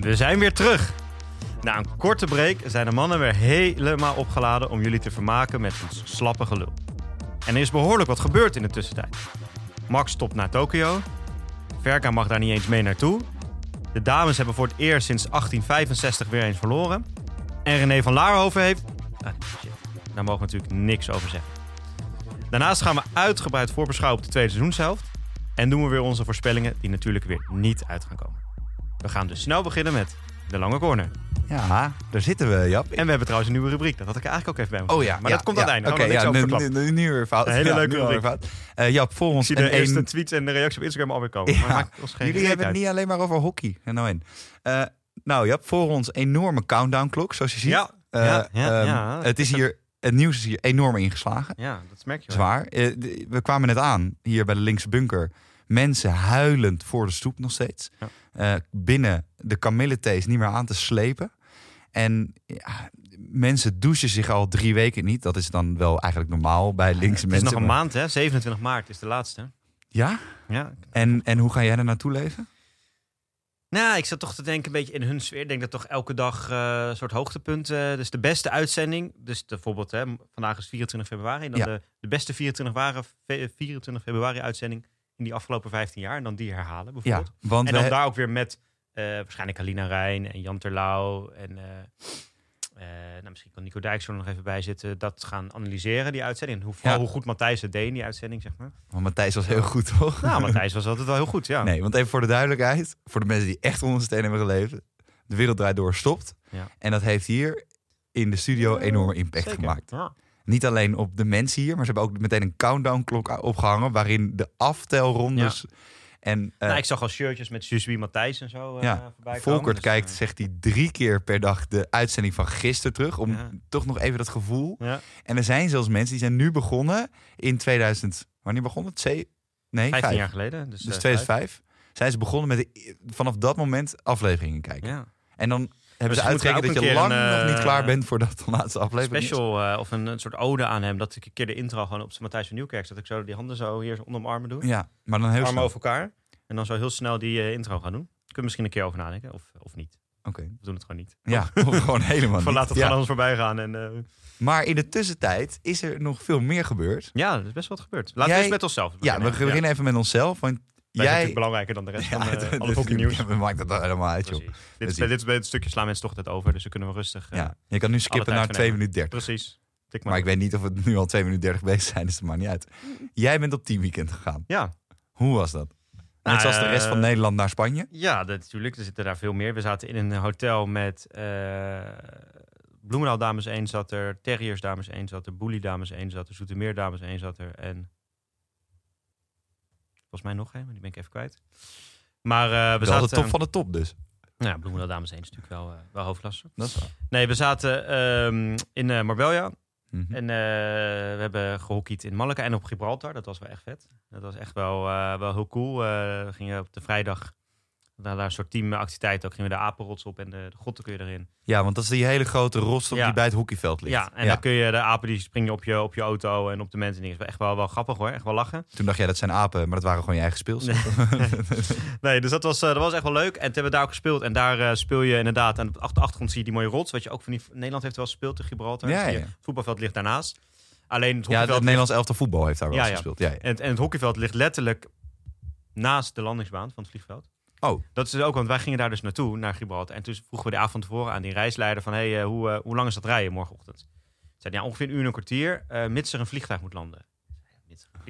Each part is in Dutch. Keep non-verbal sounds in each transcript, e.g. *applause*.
We zijn weer terug. Na een korte break zijn de mannen weer helemaal opgeladen om jullie te vermaken met ons slappe gelul. En er is behoorlijk wat gebeurd in de tussentijd. Max stopt naar Tokio. Verka mag daar niet eens mee naartoe. De dames hebben voor het eerst sinds 1865 weer eens verloren. En René van Laarhoven heeft... Ah, shit. Daar mogen we natuurlijk niks over zeggen. Daarnaast gaan we uitgebreid voorbeschouwen op de tweede seizoenshelft. En doen we weer onze voorspellingen die natuurlijk weer niet uit gaan komen. We gaan dus snel beginnen met de lange corner. Ja, daar zitten we, Jap. En we hebben trouwens een nieuwe rubriek. Dat had ik eigenlijk ook even bij moeten Oh ja. Maar ja, dat komt ja, aan het einde. Oké, Gaan we ja, nu, nu, nu weer fout. Een hele leuke rubriek. fout. Eh, Jap, voor Ik ons zie de eerste een- tweets en de reacties op Instagram alweer komen. Maar maakt ons geen Jullie hebben het niet alleen maar over hockey. En nou in. Eh, nou, Jap, voor ons enorme countdown-klok, zoals je ziet. Ja, Eh, ja, ja, ehm, ja. Het, is hier, het nieuws is hier enorm ingeslagen. Ja, dat merk je wel. Zwaar. Eh, we kwamen net aan, hier bij de linkse bunker. Mensen huilend voor de stoep nog steeds. Eh, binnen de kamillethees niet meer aan te slepen. En ja, mensen douchen zich al drie weken niet. Dat is dan wel eigenlijk normaal bij linkse Het is mensen. nog een maar- maand, hè? 27 maart is de laatste. Ja? Ja. En, en hoe ga jij er naartoe leven? Nou, ik zat toch te denken een beetje in hun sfeer. Ik denk dat toch elke dag eh, een soort hoogtepunt. eh, dus de beste uitzending. Dus bijvoorbeeld, hè, vandaag is 24 februari. En dan Ja. de, de beste 24, waren, fe- 24 februari uitzending in die afgelopen 15 jaar. En dan die herhalen Ja, bijvoorbeeld. want En dan daar ook weer met eh, waarschijnlijk Alina Rijn en Jan Terlouw. En nou, misschien kan Nico Dijks er nog even bij zitten. Dat gaan analyseren, die uitzending. En hoe, Ja. hoe goed Matthijs het deed in die uitzending, zeg maar. want Matthijs was heel goed, toch? Nou, Matthijs was altijd wel heel goed, ja. Nee, want even voor de duidelijkheid. Voor de mensen die echt onder de steen hebben geleefd. De wereld draait door stopt. Ja. En dat heeft hier in de studio enorme impact Zeker. gemaakt. Ja. Niet alleen op de mensen hier, maar ze hebben ook meteen een countdown klok opgehangen. Waarin de aftelrondes... En eh, nou, ik zag al shirtjes met Jusui Matthijs en zo eh Ja, voorbij komen. Volkert dus, kijkt, eh, zegt hij drie keer per dag de uitzending van gisteren terug. Om Ja. toch nog even dat gevoel. ja. En er zijn zelfs mensen die zijn nu begonnen in 2000. Wanneer begon het? Zee? Nee, 15 vijf. jaar geleden. Dus, Dus eh, 2005 zijn ze begonnen met de- vanaf dat moment afleveringen kijken. Ja. En dan hebben ze we uitgerekend dat je lang een, nog niet eh, klaar bent voordat de *laughs* laatste aflevering. Special eh, of een, een soort ode aan hem. Dat ik een keer de intro gewoon op Matthijs van Nieuwkerk. Dat ik zo die handen zo hier onder mijn armen doe. Ja, maar dan heel armen snel. over elkaar. En dan zo heel snel die eh, intro gaan doen. Kunnen we misschien een keer over nadenken. Of, of niet. Oké. We doen het gewoon niet. Ja, *laughs* of gewoon helemaal Van niet. laat het ja. gewoon ons voorbij gaan. En, Maar in de tussentijd is er nog veel meer gebeurd. ja, er is best wat gebeurd. Laten Jij- we eens met onszelf Ja, beginnen. we beginnen even met onszelf. Want Wij jij... natuurlijk belangrijker dan de rest *laughs* van Ja, eh, het- alle het- hockeynieuws. ja, maakt het helemaal uit, joh. Dit, is, Precies. dit, is dit stukje slaan mensen toch het over. Dus dan kunnen we rustig... eh, Ja, je kan nu skippen naar van 2 hem. minuten 30. Precies. Maar ik weet niet of we *laughs* nu al 2 minuten 30 bezig zijn, dus dat maakt niet uit. Jij bent op teamweekend gegaan. Ja, Hoe was dat? Net Nou, zoals de rest van eh, Nederland naar Spanje? Ja, dat, natuurlijk. Er zitten daar veel meer. We zaten in een hotel met eh Bloemendaal Dames 1 zat er, Terriers Dames 1 zat er, Boelie Dames 1 zat er, Zoetermeer Dames 1 zat er en volgens mij nog één, maar die ben ik even kwijt. Maar eh, we Wel zaten... de top van de top dus. Nou, ja, Bloemendaal Dames 1 is natuurlijk wel, eh, wel hoofdklasse. Dat is waar. Nee, we zaten ehm, in eh, Marbella Mhm. en we hebben gehockeyd in Malaga en op Gibraltar. Dat was wel echt vet. Dat was echt wel, wel heel cool. We gingen op de vrijdag daar een soort teamactiviteit. Ook gingen we de apenrots op en de, de grotten kun je erin. Ja, want dat is die hele grote rotstop Ja. die bij het hockeyveld ligt. Ja, en dan kun je de apen die springen op je, op je auto en op de mensen. en dingen. Echt wel, wel grappig hoor. Echt wel lachen. Toen dacht jij dat zijn apen, maar dat waren gewoon je eigen speels. *laughs* Nee, dus dat was, eh, dat was echt wel leuk. En toen hebben we daar ook gespeeld. En daar eh, speel je inderdaad aan de achter- achtergrond zie je die mooie rots. Wat je ook van die Nederland heeft wel gespeeld in Gibraltar. Ja, je, ja. Het voetbalveld ligt daarnaast. Alleen het ja, het Nederlands elftal voetbal heeft daar wel Ja, ja. gespeeld. Ja, ja. En, en het hockeyveld ligt letterlijk naast de landingsbaan van het vliegveld. Oh, Dat is dus ook, want wij gingen daar dus naartoe, naar Gibraltar. En toen vroegen we de avond tevoren aan die reisleider van... hey, eh, hoe, eh, hoe lang is dat rijden morgenochtend? Zei ja, ongeveer een uur en een kwartier, eh, mits er een vliegtuig moet landen.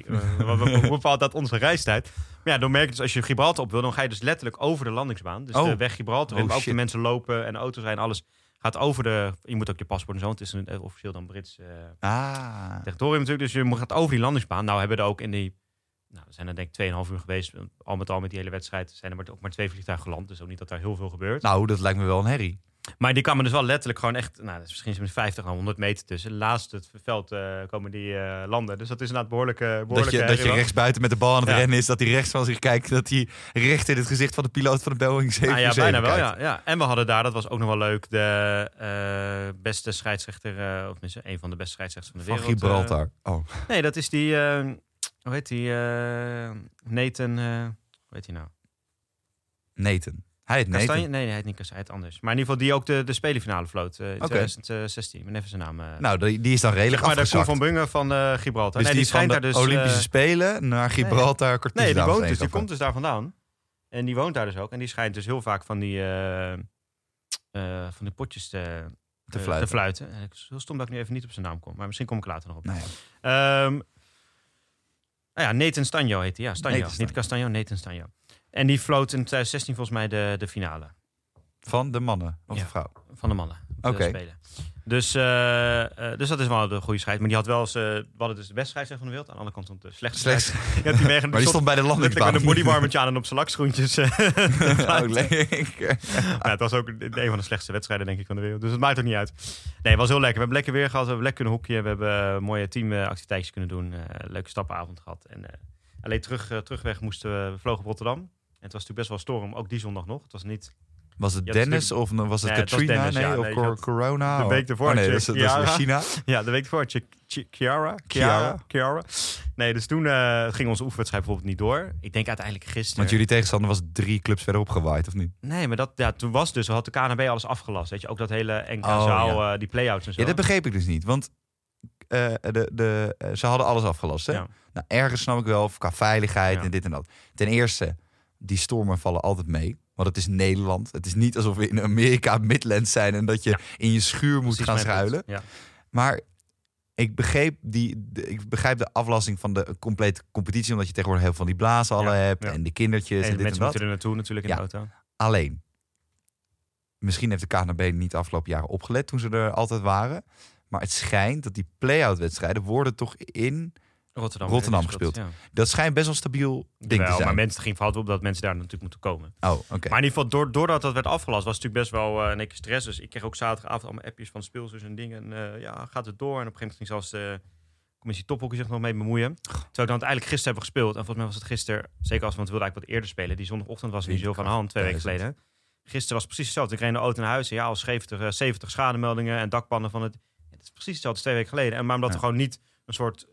Hoe *laughs* bepaalt dat onze reistijd? Maar ja, dan merk je dus, als je Gibraltar op wil, dan ga je dus letterlijk over de landingsbaan. Dus Oh. de weg Gibraltar, Oh, ook shit. de mensen lopen en auto's rijden, alles gaat over de... Je moet ook je paspoort en zo, want het is een, officieel dan Brits... eh, ah. territorium natuurlijk. Dus je moet- gaat over die landingsbaan. Nou hebben we er ook in die... Nou, we zijn er denk ik 2,5 uur geweest. Al met al met die hele wedstrijd zijn er maar, ook maar twee vliegtuigen geland. Dus ook niet dat daar heel veel gebeurt. Nou, dat lijkt me wel een herrie. Maar die kwamen dus wel letterlijk gewoon echt, nou, dat is misschien zo'n 50 à 100 meter tussen. Laatst het veld eh, komen die eh, landen. Dus dat is inderdaad behoorlijk. eh, Dat je, dat je rechts buiten met de bal aan het Ja. rennen is. Dat hij rechts van zich kijkt. Dat hij recht in het gezicht van de piloot van de Boeing 747 Nou ja, bijna wel, ja, ja. En we hadden daar, dat was ook nog wel leuk, de eh, beste scheidsrechter, of tenminste, een van de beste scheidsrechters van de Van wereld. eh. Gibraltar. Oh. nee, dat is die, hoe heet die, eh, Nathan, eh, hoe heet die nou? Nathan. Hij heet Kastanje? Nathan. Nee, nee, hij heet niet Kastanje, hij heet anders. Maar in ieder geval die ook de, de spelenfinale floot eh, in Oké. 2016. Ik ben even zijn naam. Nou, die, die is dan redelijk zeg maar de Koen afgezakt. van Bungen van Gibraltar. Dus nee, die, die schijnt daar de dus... Olympische Spelen naar Gibraltar. kort Nee, die woont dus. Die komt dus daar vandaan. En die woont daar dus ook. En die schijnt dus heel vaak van die, van die potjes te, Te fluiten. te fluiten. En ik is heel stom dat ik nu even niet op zijn naam kom. Maar misschien kom ik later nog op. Nou ja. Nou ja, Nathan Stanjo heet hij. Ja, Stanjo. Nathan Stanjo. Niet Castanjo, Nathan Stanjo. En die floot in 2016 volgens mij de, de finale Van de mannen of Ja. de vrouw. van de mannen. Oké. Dus, eh, eh, dus dat is wel de goede scheid. Maar die had wel eens... eh, we hadden dus de beste scheidsrechter van de wereld. Aan de andere kant stond de slechtste Slechts. Die *laughs* had die maar die stond bij de landingsbaan. met een bodywarmertje aan en op zijn lakschoentjes. *laughs* *laughs* Oh, lekker. Ja, het was ook een van de slechtste wedstrijden, denk ik, van de wereld. Dus het maakt ook niet uit. Nee, het was heel lekker. We hebben lekker weer gehad. We hebben lekker kunnen hoekje. We hebben mooie teamactiviteitjes kunnen doen. leuke stappenavond gehad. En alleen terug, terugweg moesten we, we vlogen op Rotterdam. En het was natuurlijk best wel storm, ook die zondag nog. Het was niet Was het Dennis of was het Nee, het was Katrina? Dennis, nee, ja. of Nee, corona? de Oh. week ervoor Oh, nee, dat is, dat is. China. *laughs* Ja, de week ervoor Chiara. Chiara. Chiara. Nee, dus toen eh, ging onze oefenwedstrijd bijvoorbeeld niet door. Ik denk uiteindelijk gisteren. Want jullie tegenstander was drie clubs verderop gewaaid, of niet? Nee, maar dat, ja, toen was dus, had de KNB alles afgelast. Weet je, ook dat hele NK Oh, zaal, eh, die play-outs en zo. Ja, dat begreep ik dus niet. Want eh, de, de, ze hadden alles afgelast. Hè? Ja. Nou, ergens snap ik wel, qua veiligheid Ja. en dit en dat. Ten eerste, die stormen vallen altijd mee. Want het is Nederland. Het is niet alsof we in Amerika Midlands zijn en dat je Ja. in je schuur moet Precies gaan schuilen. Ja. Maar ik begreep, die, de- ik begrijp de aflasting van de complete competitie. Omdat je tegenwoordig heel veel van die blazenhallen Ja, hebt en de kindertjes En en, de dit en mensen dat. moeten er naartoe natuurlijk in de auto. Alleen, misschien heeft de KNB niet de afgelopen jaren opgelet toen ze er altijd waren. Maar het schijnt dat die play-out wedstrijden worden toch in... Rotterdam, Rotterdam gespeeld. gespeeld. Dat schijnt best wel stabiel ding te zijn. maar mensen ging fout op dat mensen daar natuurlijk moeten komen. Oh, oké. Maar in ieder geval, door, doordat dat werd afgelast, was het natuurlijk best wel eh een keer stress. Dus ik kreeg ook zaterdagavond allemaal appjes van speelsters en dingen. En, eh, ja, gaat het door? En op een gegeven moment ging zelfs de commissie tophockey zich nog mee bemoeien. Terwijl we dan uiteindelijk gisteren hebben gespeeld. En volgens mij was het gisteren, zeker als we, want we wilden eigenlijk wat eerder spelen. Die zondagochtend was er niet zo van de hand, twee weken geleden. Gisteren was precies hetzelfde. Ik reed in de auto naar huis en ja, al 70, eh, 70 schademeldingen en dakpannen van het. Het is precies hetzelfde als twee weken geleden. En maar omdat Ja. er gewoon niet een soort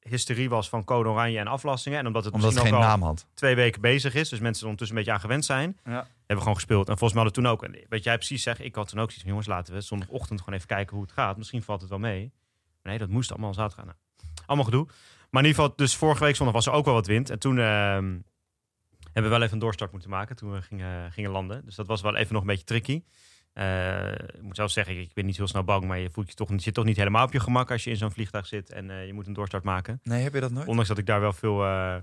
hysterie was van code oranje en aflastingen. En omdat het Omdat het geen ook al naam had. twee weken bezig is, dus mensen er ondertussen een beetje aan gewend zijn, Ja. hebben we gewoon gespeeld. En volgens mij hadden we toen ook, en wat jij precies zegt, ik had toen ook zoiets van, jongens, laten we zondagochtend gewoon even kijken hoe het gaat. Misschien valt het wel mee. Maar nee, dat moest allemaal zaterdag gaan. Nou, allemaal gedoe. Maar in ieder geval, dus vorige week zondag was er ook wel wat wind. En toen ehm, hebben we wel even een doorstart moeten maken toen we gingen, gingen landen. Dus dat was wel even nog een beetje tricky. Eh, ik moet zelf zeggen, ik, ben niet heel snel bang, maar je voelt je toch, je zit toch niet helemaal op je gemak als je in zo'n vliegtuig zit en eh, je moet een doorstart maken. Nee, heb je dat nooit? Ondanks dat ik daar wel veel eh,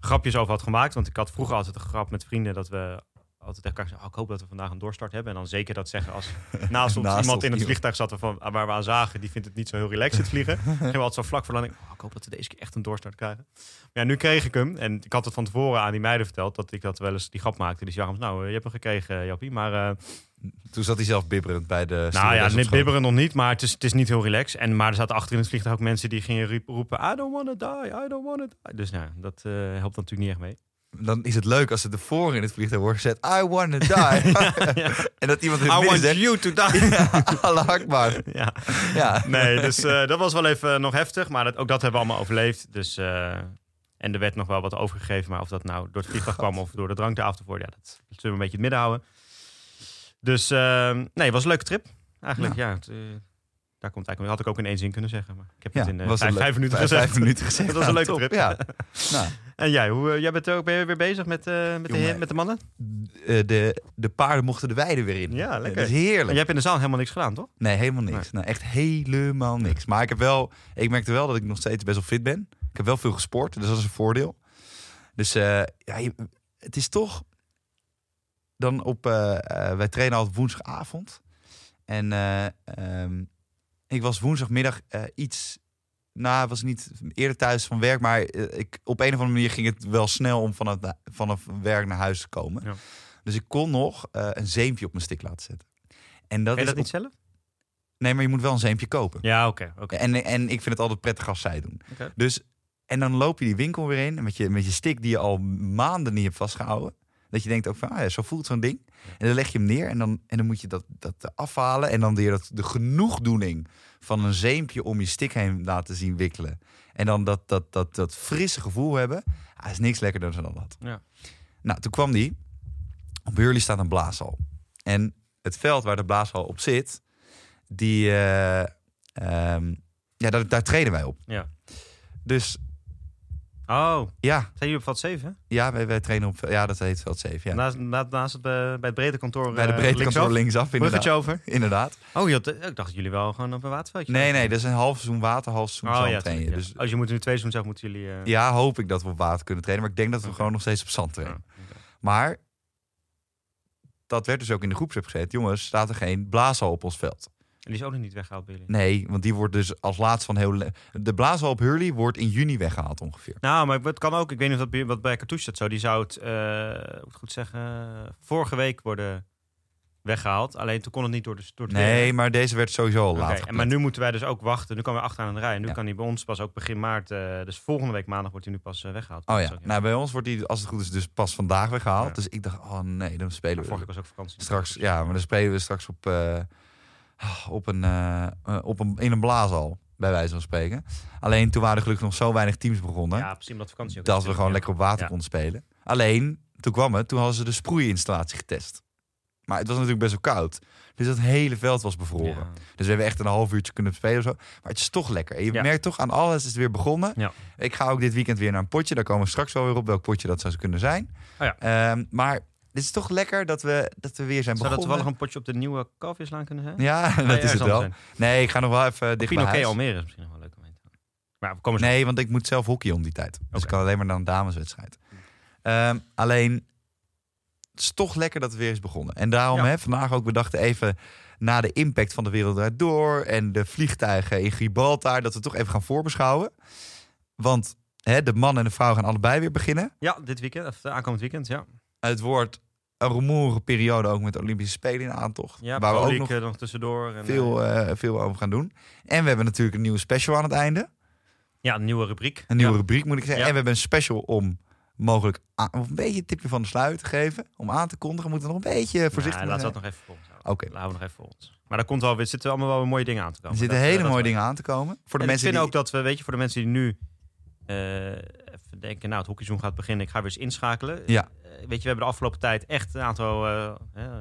grapjes over had gemaakt. Want ik had vroeger altijd een grap met vrienden dat we altijd tegen elkaar zeggen: oh, ik hoop dat we vandaag een doorstart hebben. En dan zeker dat zeggen als *laughs* naast ons Naast iemand in het iemand. vliegtuig zat waarvan, waar we aan zagen, die vindt het niet zo heel relaxed het vliegen. *laughs* Gingen we altijd zo vlak voor landing. Oh, ik hoop dat we deze keer echt een doorstart krijgen. Maar ja, nu kreeg ik hem. En ik had het van tevoren aan die meiden verteld dat ik dat wel eens die grap maakte. Dus Jachem, nou, eh, je hebt hem gekregen, eh, Jappie. Maar eh, Toen zat hij zelf bibberend bij de nou ja, stewardess op net schoot. bibberen nog niet, maar het is, het is niet heel relaxed. En, maar er zaten achter in het vliegtuig ook mensen die gingen roepen... I don't wanna die, I don't wanna die. Dus nou, dat eh, helpt natuurlijk niet echt mee. Dan is het leuk als het ervoor in het vliegtuig wordt gezet. I wanna die. *laughs* En dat iemand in I want zegt. you to die. *laughs* Allah Akbar. ja. Ja. Nee, dus eh, dat was wel even nog heftig. Maar dat, ook dat hebben we allemaal overleefd. Dus, eh, en er werd nog wel wat overgegeven. Maar of dat nou door het vliegtuig kwam of door de drank de avond ervoor... Ja, dat zullen we een beetje in het midden houden. Dus eh, nee, het was een leuke trip. Eigenlijk, ja. het, eh, daar komt eigenlijk, had ik ook in één zin kunnen zeggen. Maar ik heb het in was vijf, vijf minuten vijf- gezegd. vijf minuten *laughs* gezegd. Dat was een leuke top. trip. Ja. *laughs* Nou, En jij, hoe, eh, jij bent ook, ben je weer bezig met, eh, met, de, Jongen. met de mannen? de, de paarden mochten de weide weer in. Ja, lekker. Dat is En heerlijk. jij hebt in de zaal helemaal niks gedaan, toch? Nee, helemaal niks. Nou, echt helemaal niks. Maar ik heb wel, ik merkte wel dat ik nog steeds best wel fit ben. Ik heb wel veel gesport, dus dat is een voordeel. Dus eh, ja, je- het is toch dan op. wij trainen altijd woensdagavond. En eh, ehm, ik was woensdagmiddag eh, iets. Nou, was niet eerder thuis van werk, maar eh, ik, op een of andere manier ging het wel snel om vanaf, vanaf werk naar huis te komen. Ja. Dus ik kon nog eh, een zeempje op mijn stick laten zetten. En dat je is dat niet zelf? Nee, maar je moet wel een zeempje kopen. Ja, oké. oké. En, en ik vind het altijd prettig als zij doen. Dus, en dan loop je die winkel weer in met je, met je stick die je al maanden niet hebt vastgehouden. Dat je denkt ook van, ah ja, zo voelt zo'n ding. En dan leg je hem neer en dan, en dan moet je dat, dat afhalen. En dan weer dat, de genoegdoening van een zeempje om je stick heen laten zien wikkelen. En dan dat, dat, dat, dat frisse gevoel hebben. Ah, is niks lekkerder dan dat. Ja. Nou, toen kwam die. Op Hurley staat een blaashal. En het veld waar de blaashal op zit, die, eh, ehm, ja, daar, daar trainen wij op. Ja. Dus Oh, ja, zijn jullie op veld 7? ja wij, wij trainen op, ja, dat heet veld 7. Ja. Naast, na- naast het, eh, bij het breedte kantoor Bij de eh, breedte kantoor linksaf? linksaf, inderdaad. Over. Inderdaad. Oh, je had, ik dacht dat jullie wel gewoon op een waterveldje Nee, nee, dat is een half seizoen water, half seizoen Oh zand ja, trainen. ja. Dus Als je moet nu twee seizoenen zelf moeten jullie... eh, ja, hoop ik dat we op water kunnen trainen. Maar ik denk dat we gewoon nog steeds op zand trainen. Maar dat werd dus ook in de groepsapp gezet. Jongens, staat er geen blaashal op ons veld. En die is ook nog niet weggehaald bij jullie. Nee, want die wordt dus als laatst van heel... De blaashal op Hurley wordt in juni weggehaald ongeveer. Nou, maar het kan ook. Ik weet niet of dat wat bij Cartouche dat zo. Die zou het, hoe moet goed zeggen, vorige week worden weggehaald. Alleen toen kon het niet door, de, door Nee, weer. maar deze werd sowieso al laat en maar nu moeten wij dus ook wachten. Nu kan we achteraan de rij. En nu Ja. kan hij bij ons pas ook begin maart. eh, dus volgende week maandag wordt hij nu pas eh, weggehaald. Oh ja, nou bij ons wordt die, als het goed is, dus pas vandaag weggehaald. Ja. Dus ik dacht, oh nee, dan spelen we vorige week was ook vakantie. straks. Ja, maar dan spelen we straks op, op een, eh, eh, op een, in een blaashal, bij wijze van spreken. Alleen toen waren er gelukkig nog zo weinig teams begonnen, Ja, precies omdat vakantie ook dat we gewoon lekker op water Ja. konden spelen. Alleen, toen kwam het, toen hadden ze de sproeiinstallatie getest. Maar het was natuurlijk best wel koud. Dus dat hele veld was bevroren. Ja. Dus we hebben echt een half uurtje kunnen spelen of zo. Maar het is toch lekker. En je Ja. merkt toch aan alles is het weer begonnen. Ja. Ik ga ook dit weekend weer naar een potje. Daar komen we straks wel weer op welk potje dat zou kunnen zijn. Oh ja. Ehm, maar het is toch lekker dat we, dat we weer zijn Zou dat begonnen. toevallig een potje op de nieuwe Kalfjeslaan kunnen zijn? Ja, je *laughs* dat is het wel. zijn? Nee, ik ga nog wel even dicht bij huis. Almere is misschien nog wel leuk om heen te gaan. Maar we komen zo. Nee, want ik moet zelf hockey om die tijd. Dus ik kan alleen maar naar een dameswedstrijd. Ehm, alleen, het is toch lekker dat het weer is begonnen. En daarom Ja. hè, vandaag ook, we dachten even na de impact van de wereld door en de vliegtuigen in Gibraltar, dat we toch even gaan voorbeschouwen. Want hè, de man en de vrouw gaan allebei weer beginnen. Ja, dit weekend, of eh, aankomend weekend, ja. Het wordt een rumoerige periode ook met de Olympische Spelen in aantocht. Ja, waar we ook nog eh, tussendoor. En, veel, eh, eh, veel over gaan doen. En we hebben natuurlijk een nieuwe special aan het einde. ja, een nieuwe rubriek. Een nieuwe ja. rubriek moet ik zeggen. Ja. En we hebben een special om mogelijk aan- of een beetje een tipje van de sluier te geven. Om aan te kondigen. Moeten we nog een beetje voorzichtig Ja, mee laten we zijn. dat nog even voor ons houden. Oké. Laten we nog even voor ons. Maar daar komt wel, er zitten allemaal wel weer mooie dingen aan te komen. Er zitten Dat, eh, hele dat mooie dingen aan te komen. Voor de En mensen ik die... vind ook dat we, weet je, voor de mensen die nu eh, denken, nou, het hockeyseizoen gaat beginnen, ik ga weer eens inschakelen. Ja. Eh, weet je, we hebben de afgelopen tijd echt een aantal, eh,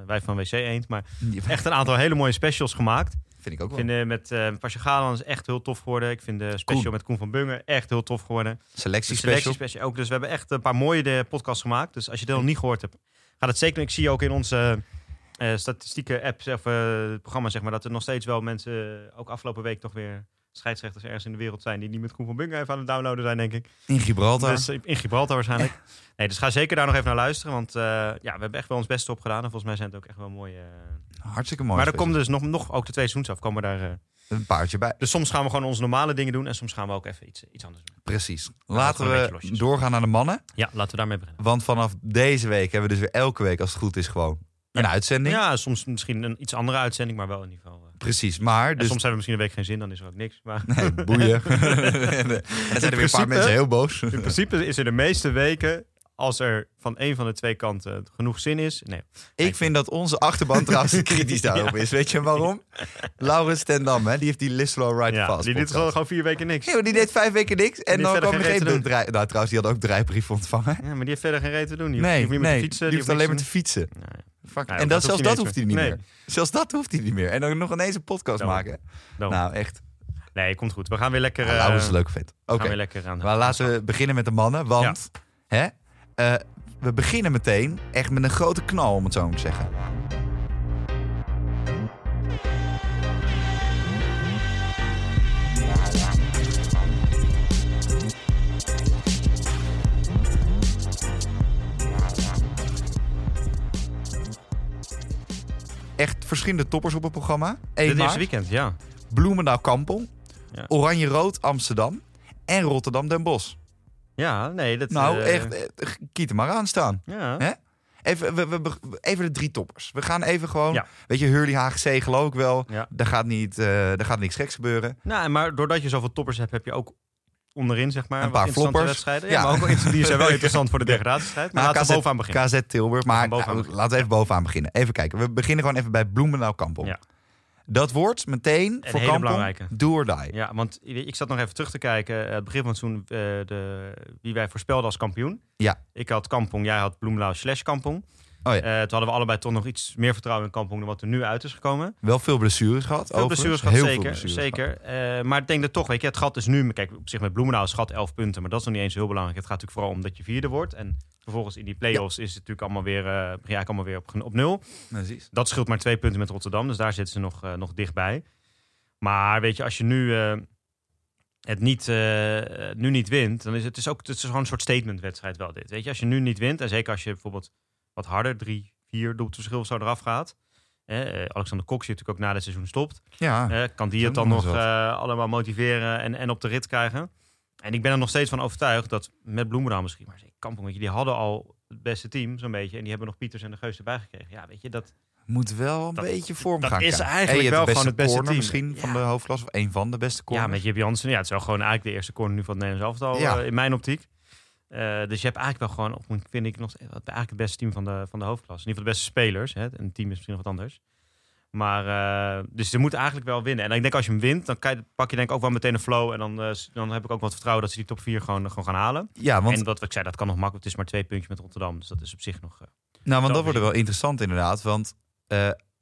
wij van WC Eend, maar *laughs* echt een aantal hele mooie specials gemaakt. vind ik ook Ik wel. vind eh, met eh Pasje Galan is echt heel tof geworden. Ik vind de special Koen. met Koen van Bungen echt heel tof geworden. De Selectie selectie special. special ook. Dus we hebben echt een paar mooie de podcasts gemaakt. Dus als je dit nog niet gehoord hebt, ga het zeker. Ik zie ook in onze statistieke apps of het programma zeg maar dat er nog steeds wel mensen ook afgelopen week toch weer scheidsrechters ergens in de wereld zijn die niet met Koen van Bungen even aan het downloaden zijn, denk ik. In Gibraltar. Dus eh, in Gibraltar waarschijnlijk. *laughs* nee, dus ga zeker daar nog even naar luisteren, want eh, ja, we hebben echt wel ons best op gedaan. En volgens mij zijn het ook echt wel mooie. eh, Hartstikke mooi. maar er komt dus nog, nog ook de twee seizoens af. Komen daar, Een paardje bij. dus soms gaan we gewoon onze normale dingen doen en soms gaan we ook even iets, iets anders doen. Precies. Laten we doorgaan naar de mannen. Ja, laten we daarmee beginnen. Want vanaf deze week hebben we dus weer elke week, als het goed is, gewoon een Ja. uitzending. Ja, soms misschien een iets andere uitzending, maar wel in ieder geval. Precies. Maar dus soms hebben we misschien een week geen zin, dan is er ook niks. Maar Nee, boeien. *laughs* *laughs* en dan zijn er weer een paar mensen heel boos. in principe is er de meeste weken, als er van een van de twee kanten genoeg zin is. Nee, Ik vind dat onze achterban trouwens *laughs* kritisch daarop is. Weet je waarom? *laughs* Laurens ten Dam, hè, die heeft die Listen Right ja, Fast die podcast. gewoon vier weken niks. Nee, die deed vijf weken niks. En dan kwam er geen draai... Nou, trouwens, die had ook draaibrief ontvangen. Ja, maar die heeft verder geen reet te doen. Die Nee, hoeft niet nee, te fietsen. die hoeft alleen maar te fietsen. Fuck. En dat dat, zelfs hoeft hij dat niet hoeft hij niet Nee. meer. Zelfs dat hoeft hij niet meer. En dan nog ineens een podcast Daarom. maken. Daarom. Nou, echt. Nee, komt goed. We gaan weer lekker, Ja, eh, Laurens is een leuk vet. gaan Oké, weer lekker aan maar laten we beginnen met de mannen. Want hè, eh, we beginnen meteen echt met een grote knal, om het zo maar te zeggen. Echt verschillende toppers op het programma. 1 Dit eerste weekend, ja. Bloemendaal Kampel, Ja. Oranje-Rood Amsterdam en Rotterdam Den Bosch. Ja, nee, dat... Nou, eh, echt, eh, kiet er maar aan staan. Ja. Hè? Even, we, we- we- even de drie toppers. We gaan even gewoon, Ja. weet je, Hurley HGC geloof ik wel. Ja. Daar gaat, niet, eh daar gaat niks geks gebeuren. Nou, maar doordat je zoveel toppers hebt, heb je ook onderin, zeg maar, Een paar floppers. wedstrijden. Ja, Ja. maar ook die zijn wel *laughs* interessant voor de degradatiestrijd. Maar Nou, laten we KZ bovenaan beginnen. KZ Tilburg. Maar nou, laten we even bovenaan beginnen. Even kijken. We beginnen gewoon even bij Bloemendaal Kampong. Ja. Dat wordt meteen voor hele Kampong belangrijke. do or die. Ja, want ik zat nog even terug te kijken. eh, Het begin van het seizoen, eh, de, wie wij voorspelden als kampioen. Ja. Ik had Kampong, jij had Bloemendaal slash Kampong. Oh ja. Eh, toen hadden we allebei toch nog iets meer vertrouwen in Kampong dan wat er nu uit is gekomen. Wel veel blessures gehad. Veel blessures gehad, Heel zeker. veel blessures zeker. Maar ik denk dat toch, weet je, het gat is nu... Kijk, op zich met Bloemendaal is het gat 11 punten, maar dat is nog niet eens heel belangrijk. Het gaat natuurlijk vooral om dat je vierde wordt. En vervolgens in die play-offs is het natuurlijk allemaal weer, je eigenlijk allemaal weer op, op nul. Precies. Dat scheelt maar twee punten met Rotterdam, dus daar zitten ze nog, eh, nog dichtbij. Maar weet je, als je nu eh, het niet, nu niet wint, dan is het, het is ook het is gewoon een soort statementwedstrijd wel dit. Weet je, als je nu niet wint, en zeker als je bijvoorbeeld wat harder, drie, vier doelpunten verschil of zo eraf gaat. Eh, Alexander Kok zit natuurlijk ook na dit seizoen stopt. Ja. Kan die het dan nog allemaal motiveren en, en op de rit krijgen? En ik ben er nog steeds van overtuigd dat met Bloemendaal misschien, maar Kampong, die hadden al het beste team zo'n beetje. En die hebben nog Pieters en de Geus erbij gekregen. Ja, weet je, dat, Moet wel een Dat- beetje vorm dat gaan is krijgen. eigenlijk wel gewoon het beste team. misschien van de hoofdklasse. Of een van de beste corners. Ja, met Jip Jansen. Ja, het is wel gewoon eigenlijk de eerste corner nu van het Nederlands elftal, Ja. eh, in mijn optiek. Eh, dus je hebt eigenlijk wel gewoon, op- vind ik, nog steeds- eigenlijk het beste team van de, van de hoofdklasse. In ieder geval de beste spelers. Hè. Een team is misschien nog wat anders. Maar, eh, dus ze moeten eigenlijk wel winnen. En ik denk als je hem wint, dan kan je- pak je denk ik ook wel meteen een flow. En dan, eh, dan heb ik ook wat vertrouwen dat ze die top 4 gewoon, gewoon gaan halen. Ja, want, en wat ik zei, dat kan nog makkelijk. Het is maar twee puntjes met Rotterdam. Dus dat is op zich nog... eh, nou, want dat wordt wel interessant inderdaad. Want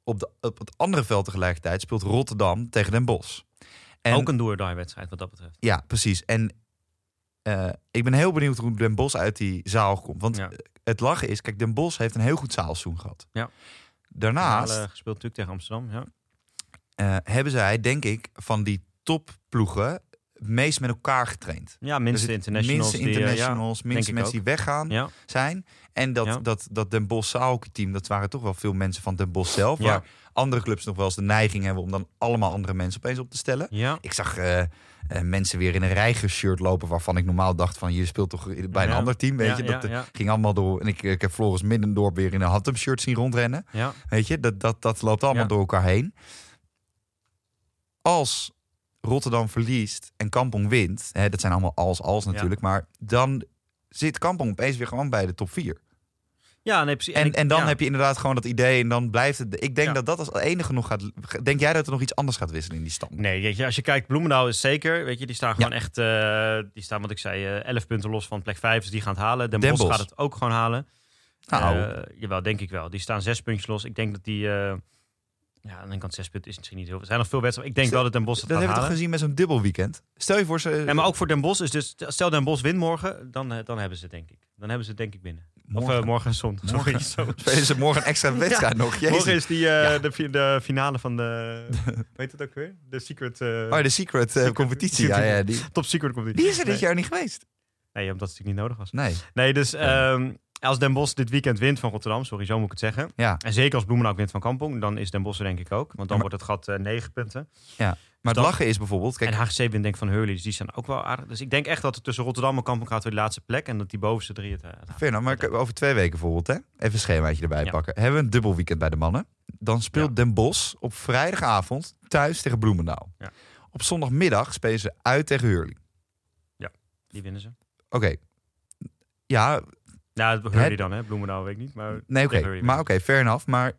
op, de, op het andere veld tegelijkertijd speelt Rotterdam tegen Den Bosch. En, ook een door-die wedstrijd wat dat betreft. Ja, precies. En ik ben heel benieuwd hoe Den Bosch uit die zaal komt. Want Ja. het lachen is, kijk, Den Bosch heeft een heel goed zaalseizoen gehad. Ja. Daarnaast Finale gespeeld natuurlijk tegen Amsterdam. Ja. eh, hebben zij, denk ik, van die topploegen meest met elkaar getraind. Ja, minste Dus internationals. Minste die, eh, internationals, minste mensen die weggaan zijn. En dat, dat, dat Den Bosch zaalhockeyteam, dat waren toch wel veel mensen van Den Bosch zelf. Waar andere clubs nog wel eens de neiging hebben om dan allemaal andere mensen opeens op te stellen. ja. Ik zag eh, eh, mensen weer in een Reiger-shirt lopen waarvan ik normaal dacht van je speelt toch bij een Ja. ander team, weet Ja, je. Dat ging allemaal door. En ik, ik heb Floris Middendorp weer in een Hantem-shirt zien rondrennen. ja. Weet je, dat, dat, dat loopt allemaal door elkaar heen. Als Rotterdam verliest en Kampong wint, hè, dat zijn allemaal als-als natuurlijk, maar dan zit Kampong opeens weer gewoon bij de top 4. Ja, nee, precies. En, ik- en dan ja. heb je inderdaad gewoon dat idee en dan blijft het. Ik denk Ja. dat dat als enige nog gaat. Denk jij dat er nog iets anders gaat wisselen in die stand? Nee, weet je, als je kijkt, Bloemendaal is zeker. Weet je, die staan gewoon echt. eh, die staan, wat ik zei, eh 11 punten los van plek 5. Dus die gaan het halen. Den, Den Bosch Bosch. gaat het ook gewoon halen. Nou, Eh, jawel, denk ik wel. Die staan zes puntjes los. Ik denk dat die. Eh ja, aan de ene kant zes punten is misschien niet heel veel. Er zijn nog veel wedstrijden. Ik denk Stel- wel dat Den Bosch het dat hebben we toch gezien met zo'n dubbel weekend. Stel je voor ze. En maar ook voor Den Bosch is dus. Stel Den Bosch wint morgen, dan, eh, dan hebben ze het, denk ik. Dan hebben ze het denk ik binnen. Of morgen, eh, morgen zondag. Sorry, spelen *laughs* ze morgen een extra wedstrijd nog. Jezus. Morgen is die, eh, Ja. de, de finale van de. *laughs* weet het ook weer? De Secret. eh, Oh, de secret, eh, Secret- competitie. Ja, ja, die, Top Secret competitie. die is er dit Nee. jaar niet geweest. Nee, omdat het natuurlijk niet nodig was. Nee. Nee, dus ehm, als Den Bosch dit weekend wint van Rotterdam, sorry, zo moet ik het zeggen. Ja. En zeker als Bloemendaal wint van Kampong, dan is Den Bosch er denk ik ook. Want dan maar- wordt het gat eh 9 punten. Maar Dan- het lachen is bijvoorbeeld. Kijk, en HGC wint denk ik van Hurley, dus die zijn ook wel aardig. Dus ik denk echt dat het tussen Rotterdam en Kampong gaat voor de laatste plek. En dat die bovenste drie het... enough, maar ik- over twee weken bijvoorbeeld, hè? even een schemaatje erbij Ja. pakken. Hebben we een dubbel weekend bij de mannen. Dan speelt Ja. Den Bosch op vrijdagavond thuis tegen Bloemendaal. Ja. Op zondagmiddag spelen ze uit tegen Hurley. Die winnen ze. Oké. Ja, Ja, Hurley dan, hè? Bloemendaal weet ik niet. Maar nee, oké. Maar oké, fair enough. Maar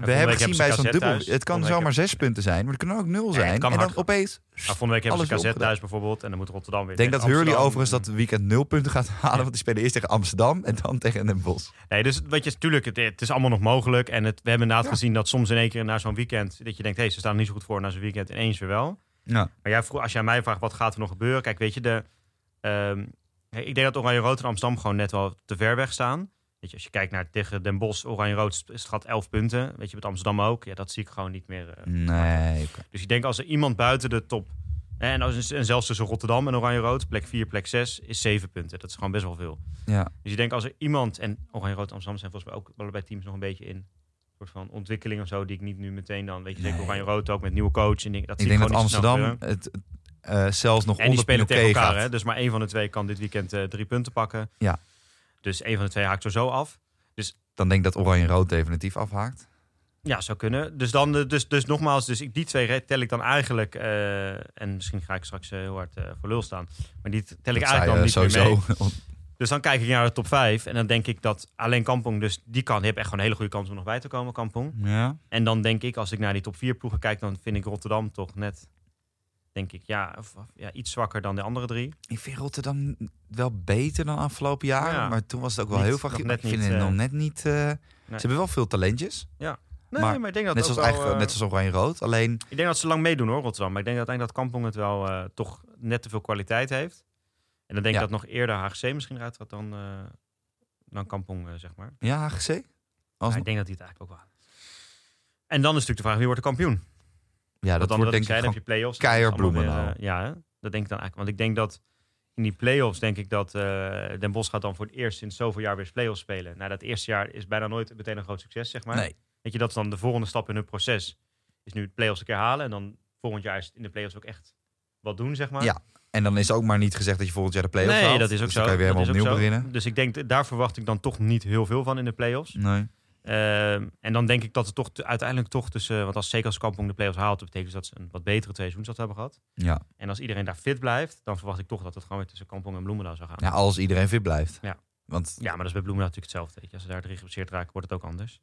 we hebben gezien bij zo'n dubbel... thuis. Het kan zomaar zes punten zijn, maar het kan ook nul zijn. kan en dan opeens... Maar volgende week hebben ze KZ thuis bijvoorbeeld. En dan moet Rotterdam weer. Ik denk dat Hurley overigens dat weekend nul punten gaat halen. Want die spelen eerst tegen Amsterdam en dan tegen Den Bosch. Nee, dus weet je, natuurlijk, het, het is allemaal nog mogelijk. En het, we hebben inderdaad Ja. gezien dat soms in één keer na zo'n weekend... dat je denkt, hé, hey, ze staan niet zo goed voor na zo'n weekend. Ineens weer wel. Ja. Maar jij vroeg, als jij mij vraagt, wat gaat er nog gebeuren? Kijk, weet je, de, ik denk dat Oranje Rood en Amsterdam gewoon net wel te ver weg staan. Weet je, als je kijkt naar tegen Den Bosch, Oranje Rood is het gaat 11 punten. Weet je, met Amsterdam ook. Ja, dat zie ik gewoon niet meer. eh. Nee. Dus ik denk als er iemand buiten de top. En, als, en zelfs tussen Rotterdam en Oranje Rood, plek 4, plek 6, is 7 punten. Dat is gewoon best wel veel. Ja. Dus ik denk als er iemand. En Oranje Rood en Amsterdam zijn volgens mij ook allebei teams nog een beetje in. Soort van ontwikkeling of zo, die ik niet nu meteen dan. Weet je, zeker Nee. Oranje Rood ook met nieuwe coach. En dingen, dat Ik zie denk dat Amsterdam het eh, zelfs nog En die onder spelen tegen elkaar, hè? Dus maar één van de twee kan dit weekend eh, drie punten pakken. Ja. Dus één van de twee haakt er zo af. Dus Dan denk ik dat Oranje-Rood definitief afhaakt. Ja, zou kunnen. Dus, dan, eh, dus, dus nogmaals, dus ik, die twee tel ik dan eigenlijk... en misschien ga ik straks heel hard voor lul staan. Maar die tel ik Dat eigenlijk zei, dan niet meer sowieso. mee. *laughs* Dus dan kijk ik naar de top 5. En dan denk ik dat alleen Kampong dus die kan. Die heeft echt gewoon een hele goede kans om nog bij te komen, Kampong. ja. En dan denk ik, als ik naar die top 4 ploegen kijk... dan vind ik Rotterdam toch net... Denk ik, ja, of, of- ja, iets zwakker dan de andere drie. Ik vind Rotterdam wel beter dan afgelopen jaren. Ja. Maar toen was het ook wel Niet- heel Ik net vind niet, het eh, nog net niet... eh, Ze hebben wel veel talentjes. Nee, Maar maar, ik denk dat Net zoals, wel, eh, net zoals Oranje-Rood. Alleen, Ik denk dat ze lang meedoen hoor, Rotterdam. Maar ik denk uiteindelijk dat Kampong het wel toch net te veel kwaliteit heeft. En dan denk Ja. ik dat nog eerder HGC misschien eruit gaat dan, dan Kampong, zeg maar. ja, HGC? Als, ik denk dat hij het eigenlijk ook wel. En dan is natuurlijk de vraag, wie wordt de kampioen? Ja, dat wordt denk ik heb je play-offs. Bloemendaal. weer, eh, ja, dat denk ik dan eigenlijk. Want ik denk dat in die play-offs denk ik dat eh, Den Bosch gaat dan voor het eerst sinds zoveel jaar weer play-offs spelen. Nou, dat eerste jaar is bijna nooit meteen een groot succes, zeg maar. Nee. Weet je, dat is dan de volgende stap in hun proces. Is nu het play-offs een keer halen. En dan volgend jaar is het in de play-offs ook echt wat doen, zeg maar. Ja, En dan is ook maar niet gezegd dat je volgend jaar de play-offs nee, haalt. dat is ook Dus zo. Dan kan je weer helemaal opnieuw beginnen. Dus ik denk, daar verwacht ik dan toch niet heel veel van in de play-offs. Nee. Ehm, en dan denk ik dat het toch te- uiteindelijk toch tussen, want als zeker als Kampong de play-offs haalt, dat betekent dus dat ze een wat betere twee seizoens hebben gehad. Ja. En als iedereen daar fit blijft, dan verwacht ik toch dat het gewoon weer tussen Kampong en Bloemendaal zou gaan. ja, als iedereen fit blijft. Ja. Want Ja, maar dat is bij Bloemendaal natuurlijk hetzelfde. Weet je. Als ze daar drie geblesseerd raken, wordt het ook anders.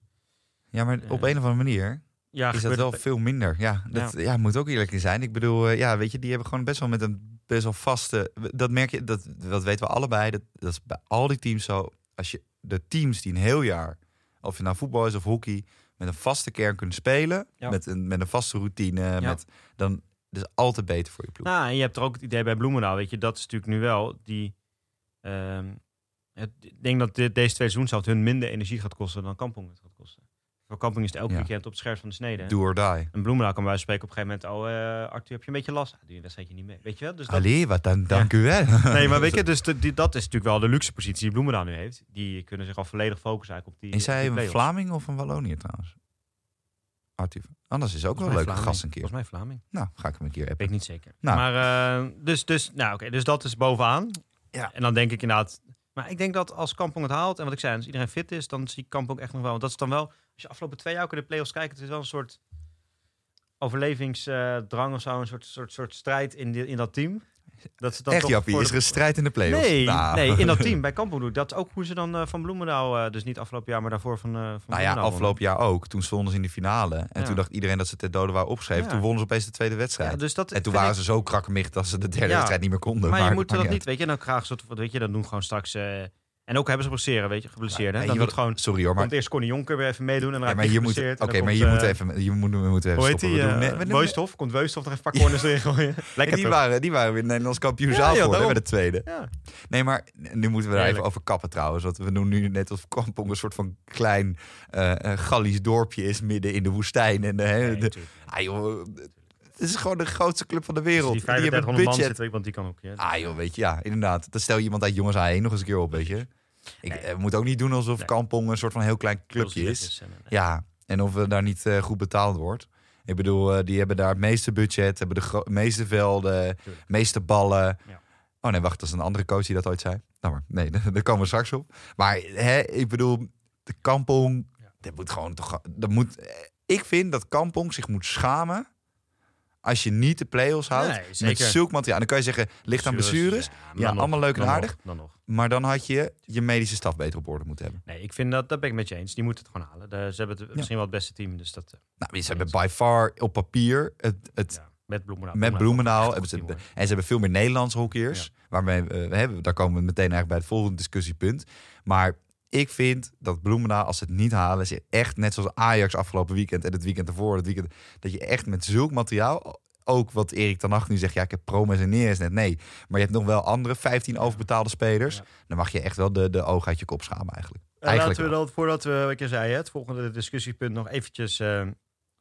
ja, maar op Eh, een of andere manier Ja, is dat wel het- veel minder. Ja, dat ja. moet ook eerlijk in zijn. Ik bedoel, eh, ja, weet je, die hebben gewoon best wel met een best wel vaste. Dat merk je, dat, dat weten we allebei. Dat, dat is bij al die teams zo. Als je de teams die een heel jaar, of je nou voetbal is of hockey, met een vaste kern kunnen spelen, Ja. met, een, met een vaste routine, met, dan is het altijd beter voor je ploeg. Nou, en je hebt er ook het idee bij Bloemendaal, weet je, dat is natuurlijk nu wel die. ehm, het- ik denk dat dit, deze twee seizoenen hun minder energie gaat kosten dan Kampong het gaat kosten. Voor Kampong is het elk Ja. weekend op het scherp van de snede. hè. Do or die. En Bloemendaal kan bij wijze van spreken op een gegeven moment, oh eh, Arthur, heb je een beetje last? Ah, doe je een wedstrijdje niet mee. Weet je wel? Dus dat, Allee, wat dan, dank u wel. *laughs* nee, maar weet *laughs* je, dus de- die, dat is natuurlijk wel de luxe positie die Bloemendaal nu heeft. Die kunnen zich al volledig focussen eigenlijk op die Is hij een. Vlaming of een Walloniër trouwens? Arthur. Anders is ook wel een leuke Vlaming. gast een keer. Volgens mij Vlaming. Nou, ga ik hem een keer appen. Weet ik niet zeker. Nou. Maar eh, dus, dus, nou, oké, dus dat is bovenaan. Ja. En dan denk ik inderdaad. Maar ik denk dat als Kampong het haalt, en wat ik zei, als iedereen fit is, dan zie ik Kampong echt nog wel. Want dat is dan wel, als je afgelopen twee jaar ook in de play-offs kijkt, het is wel een soort overlevingsdrang of zo, een soort, soort, soort strijd in, die, in dat team. Dat ze dan Echt, Jappie, is er een strijd in de play-offs? Nee, Nou. nee, in dat *laughs* team bij Kampong doe ik dat is ook hoe ze dan eh, van Bloemendaal, eh, dus niet afgelopen jaar, maar daarvoor van, eh van Nou ja, Bloemendaal afgelopen jaar ook. Toen stonden ze in de finale. En Ja. toen dacht iedereen dat ze ten dode waren opgeschreven. Ja. Toen wonnen ze opeens de tweede wedstrijd. Ja, dus dat en toen waren ik- ze zo krakkemig dat ze de derde Ja. wedstrijd niet meer konden. Maar, je moet dat uit. niet, weet je, dan graag soort, weet je, dan doen gewoon straks. Eh, en ook hebben ze blesseren, weet je, geblesseerd. hè? Nee, Dan je wil- gewoon. Sorry hoor, maar, komt eerst Connie Jonker weer even meedoen en dan ja, raakt maar hier moet, oké, maar hier moet eh, even, hier moeten we moeten even Hoe heet stoppen. die? We doen- eh, nee, we doen- Voisthof? Komt Voisthof nog even *laughs* een paar corners erin gooien? Lekker die waren, die waren weer Nederlands kampioen Ja, zaal ja, geworden, daarom. bij de tweede. Ja. Nee, maar nu moeten we daar even over kappen trouwens. Want we doen nu net als Kampong een soort van klein eh eh, Gallisch dorpje is midden in de woestijn. En, eh, Nee, de, ah, joh, het is gewoon de grootste club van de wereld. Dus die die hebben 3500 man budget. want die kan ook. Ja. Ah joh, weet je, ja, inderdaad. Dan stel je iemand uit Jongens A1 nog eens een keer op, weet je. Ik Nee. eh, moet ook niet doen alsof Nee. Kampong een soort van heel klein clubje is. en, Ja, en of we daar niet eh, goed betaald wordt. Ik bedoel, eh, die hebben daar het meeste budget, hebben de meeste velden, Tuurlijk. meeste ballen. Ja. Oh nee, wacht, dat is een andere coach die dat ooit zei. Nou maar, nee, *laughs* daar komen we straks op. Maar hè, ik bedoel, de Kampong, Ja. dat moet gewoon toch... Dat moet, ik vind dat Kampong zich moet schamen als je niet de play-offs houdt. Nee, met zulk materiaal. Dan kan je zeggen, ligt aan blessures. Ja, allemaal leuk en dan aardig. nog, Dan nog. Maar dan had je je medische staf beter op orde moeten hebben. Nee, ik vind dat, dat ben ik met je eens. Die moeten het gewoon halen. De- ze hebben het, misschien wel het beste team, dus dat... eh, Nou, ze hebben by far op papier het, het ja, met Bloemendaal. met Bloemendaal. Hebben ze, en ze hebben veel meer Nederlandse hockeyers. Waarmee we hebben, daar komen we meteen eigenlijk bij het volgende discussiepunt. Maar ik vind dat Bloemendaal, als ze het niet halen, ze echt net zoals Ajax afgelopen weekend en het weekend ervoor, het weekend, dat je echt met zulk materiaal, ook wat Erik ten Hag nu zegt, ja, ik heb Promes en Neres net. Nee, maar je hebt nog wel andere 15 overbetaalde spelers. Dan mag je echt wel de, de oog uit je kop schamen eigenlijk. Eh, Eigenlijk laten we dan, voordat we, wat je zei, het volgende discussiepunt nog eventjes... eh,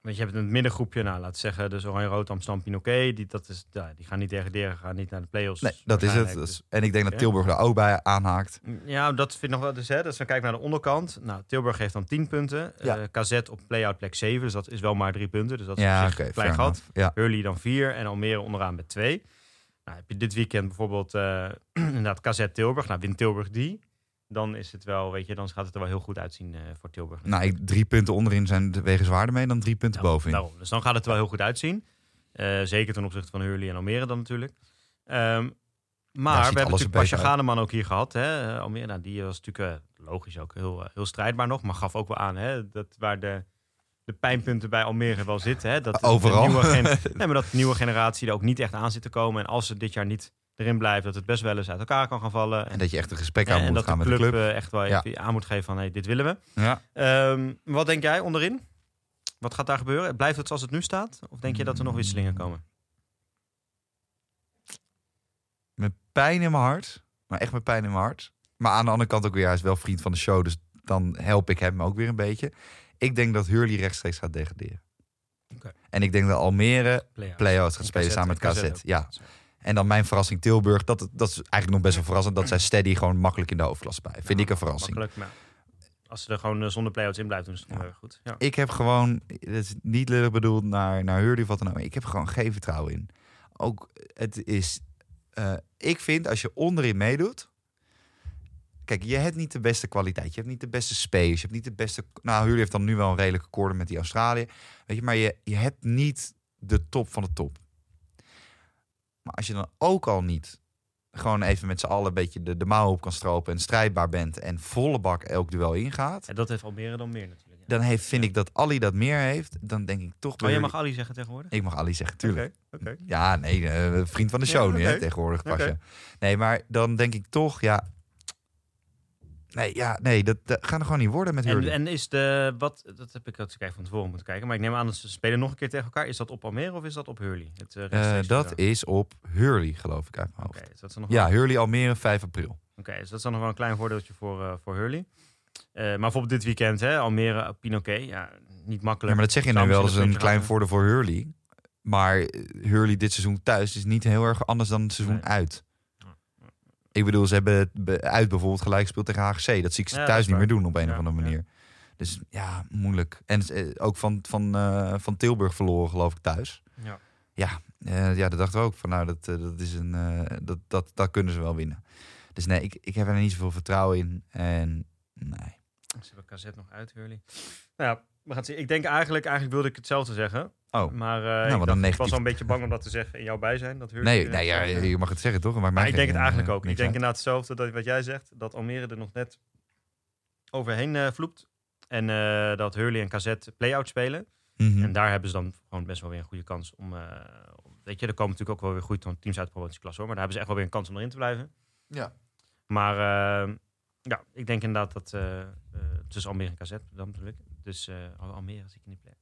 want je hebt een middengroepje, nou, laten we zeggen, dus Oranje-Rood, Amsterdam, Pinoquet. Die, dat is, ja, die gaan niet degraderen, gaan niet naar de play-offs. Nee, dat is het. is- En ik denk dat. Tilburg daar ook bij aanhaakt. Ja, dat vind ik nog wel. Dus, hè, dus dan kijk ik naar de onderkant. Nou, Tilburg heeft dan 10 punten. Ja. KZ op play-out plek 7. Dus dat is wel maar drie punten. Dus dat is Ja, op oké. zich klein gat. enough. Ja. Hurley dan 4 en Almere onderaan met 2. Nou, heb je dit weekend bijvoorbeeld eh, *clears throat* inderdaad KZ Tilburg. Nou, wint Tilburg die. Dan is het wel, weet je, dan gaat het er wel heel goed uitzien eh, voor Tilburg. Nou, ik, drie punten onderin zijn de wegen zwaarder mee dan drie punten bovenin. daarom. Dus dan gaat het er wel heel goed uitzien. Eh, zeker ten opzichte van Hurley en Almere dan natuurlijk. Ehm, maar we hebben natuurlijk Pasja. Ganeman ook hier gehad. Hè? Eh, Almere, nou, die was natuurlijk logisch ook heel, heel strijdbaar nog. Maar gaf ook wel aan hè, dat waar de, de pijnpunten bij Almere wel zitten. Hè? Dat Overal. De nieuwe, *laughs* nee, maar dat de nieuwe generatie er ook niet echt aan zit te komen. En als ze dit jaar niet erin blijft, dat het best wel eens uit elkaar kan gaan vallen. En dat je echt een gesprek aan en moet dat gaan de met club, de club. eh, echt wel Ja. aan moet geven van hey, dit willen we. Ja. Ehm, wat denk jij onderin? Wat gaat daar gebeuren? Blijft het zoals het nu staat? Of denk je dat er nog wisselingen komen? Met pijn in mijn hart. Maar echt met pijn in mijn hart. Maar aan de andere kant ook weer, hij is wel vriend van de show. Dus dan help ik hem ook weer een beetje. Ik denk dat Hurley rechtstreeks gaat degraderen. Oké. En ik denk dat Almere Play-outs. gaat En spelen samen met KZ ook. En dan mijn verrassing Tilburg. Dat, dat is eigenlijk nog best wel verrassend. Dat zij steady gewoon makkelijk in de hoofdklasse bij. Vind ik een verrassing. Makkelijk, maar als ze er gewoon eh, zonder play-outs in blijven doen, is het heel goed. Ja. Ik heb gewoon, dat is niet lullig bedoeld naar, naar Hurley of wat dan ook. Ik heb gewoon geen vertrouwen in. Ook, het is, eh, ik vind als je onderin meedoet. Kijk, je hebt niet de beste kwaliteit. Je hebt niet de beste space. Je hebt niet de beste. Nou, Hurley heeft dan nu wel een redelijke koorden met die Australië. Weet je, maar je, je hebt niet de top van de top. Maar als je dan ook al niet gewoon even met z'n allen een beetje de, de mouw op kan stropen en strijdbaar bent en volle bak elk duel ingaat, En dat heeft Almere dan meer natuurlijk. Ja. dan heeft, vind ik dat Ali dat meer heeft. Dan denk ik toch. bij Oh, jij mag Ali zeggen tegenwoordig? Ik mag Ali zeggen, tuurlijk. Oké. Ja, nee, eh, vriend van de Ja, show nu, hè, tegenwoordig. Pasja. Nee, maar dan denk ik toch, ja. Nee, ja, nee, dat, dat gaat er gewoon niet worden met Hurley. en is de, wat, dat heb ik ook eens kijken van tevoren moeten kijken. Maar ik neem aan dat ze spelen nog een keer tegen elkaar. Is dat op Almere of is dat op Hurley? Het, eh, Eh, dat is op Hurley, geloof ik, uit mijn dus dat is dan nog Ja, wel- Hurley Almere, 5 april. Oké, dus dat is dan nog wel een klein voordeeltje voor, eh, voor Hurley. Maar bijvoorbeeld dit weekend, hè, Almere, Pinoquet. Ja, niet Ja, makkelijk. maar dat zeg je nu wel, dat is een klein voordeel voor Hurley. Maar Hurley dit seizoen thuis is niet heel erg anders dan het seizoen Nee. uit. Ik bedoel, ze hebben uit bijvoorbeeld gelijk gespeeld tegen HGC. Dat zie ik ze Ja, thuis is niet meer doen op een Ja, of andere manier. Dus ja, moeilijk. En eh, ook van, van, eh, van Tilburg verloren, geloof ik, thuis. Ja. Ja, eh, ja dat dachten we ook. Van, nou, dat, dat, is een, dat, dat, dat kunnen ze wel winnen. Dus nee, ik, ik heb er niet zoveel vertrouwen in. En nee. Ze hebben KZ nog uit, Hurley. Nou ja, we gaan zien. Ik denk eigenlijk, eigenlijk wilde ik hetzelfde zeggen. Oh, Maar eh, wat ik, een dacht, ik was wel een beetje bang om dat te zeggen in jouw bijzijn. Dat Hurley nee, er- nee ja, je mag het zeggen toch? Maar, Maar ik denk het eigenlijk ook. Ik denk inderdaad hetzelfde dat wat jij zegt. Dat Almere er nog net overheen eh vloept. En eh, dat Hurley en KZ play-out spelen. Mhm. En daar hebben ze dan gewoon best wel weer een goede kans om... eh, weet je, er komen natuurlijk ook wel weer goede teams uit de promotieklasse hoor. Maar daar hebben ze echt wel weer een kans om erin te blijven. Ja. Maar eh, ja, ik denk inderdaad dat eh, eh, tussen Almere en KZ dan natuurlijk. Dus eh, Al- Almere zie ik in die play.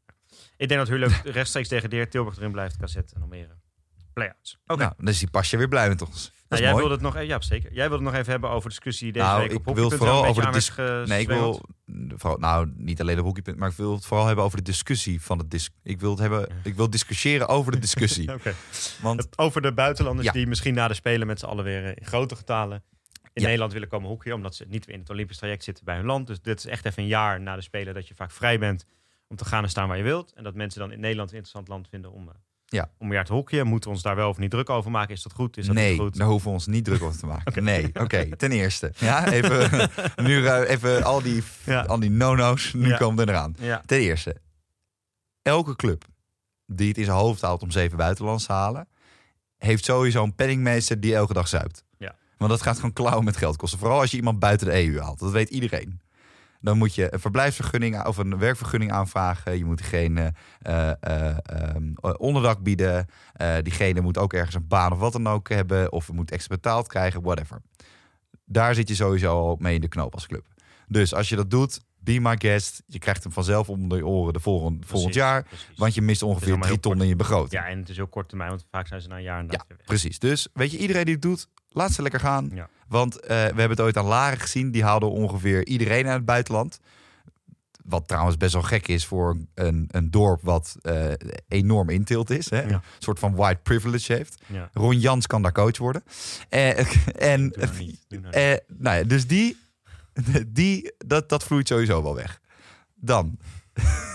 Ik denk dat ook *laughs* rechtstreeks degradeert. Tilburg erin blijft, KZ en Almere. Play-outs. Oké. Nou, dan is die pasje weer blij met ons. Nou, jij wilde het nog, eh, ja, zeker. Jij wilde het nog even hebben over de discussie deze Nou, week ik op wil het hockey.nl vooral over de aan werd Nee, ik wil vooral, nou niet alleen op hockeypunt, maar ik wil het vooral hebben over de discussie van het dis. Ik wil het hebben. Ik wil discussiëren over de discussie. *laughs* Oké. Want Over de buitenlanders Ja. die misschien na de Spelen met z'n allen weer eh, in grote getalen in Ja. Nederland willen komen hockeyen. Omdat ze niet in het Olympisch traject zitten bij hun land. Dus dit is echt even een jaar na de Spelen dat je vaak vrij bent om te gaan en staan waar je wilt. En dat mensen dan in Nederland een interessant land vinden om, eh, Ja. om jaar te hockeyen. Moeten we ons daar wel of niet druk over maken? Is dat goed? Is dat nee, niet goed? daar hoeven we ons niet druk over te maken. *laughs* Nee, oké. Ten eerste, ja, even *laughs* nu even al die, Ja. al die no-no's. Nu Ja. komen er eraan. Ja. Ten eerste, elke club die het in zijn hoofd haalt om zeven buitenlands te halen, heeft sowieso een penningmeester die elke dag zuipt. Ja. Want dat gaat gewoon klauwen met geld kosten. Vooral als je iemand buiten de EU haalt. Dat weet iedereen. Dan moet je een verblijfsvergunning of een werkvergunning aanvragen. Je moet diegene eh, eh, ehm, onderdak bieden. Eh, diegene moet ook ergens een baan of wat dan ook hebben. Of moet extra betaald krijgen, whatever. Daar zit je sowieso al mee in de knoop als club. Dus als je dat doet, be my guest. Je krijgt hem vanzelf onder je oren de volgende, volgend jaar. precies. Want je mist ongeveer drie ton in je begroting. Ja, en het is heel kort termijn, want vaak zijn ze na een jaar inderdaad Ja, weer weg. precies. Dus weet je, iedereen die het doet, laat ze lekker gaan. Ja. Want eh, we hebben het ooit aan Laren gezien. Die haalde ongeveer iedereen uit het buitenland. Wat trouwens best wel gek is voor een, een dorp wat eh, enorm intilt is. Hè? Ja. Een soort van white privilege heeft. Ja. Ron Jans kan daar coach worden. Eh, *laughs* en Doe nou niet. Doe nou niet. nou ja, dus die, *laughs* die dat, dat vloeit sowieso wel weg. Dan. *laughs*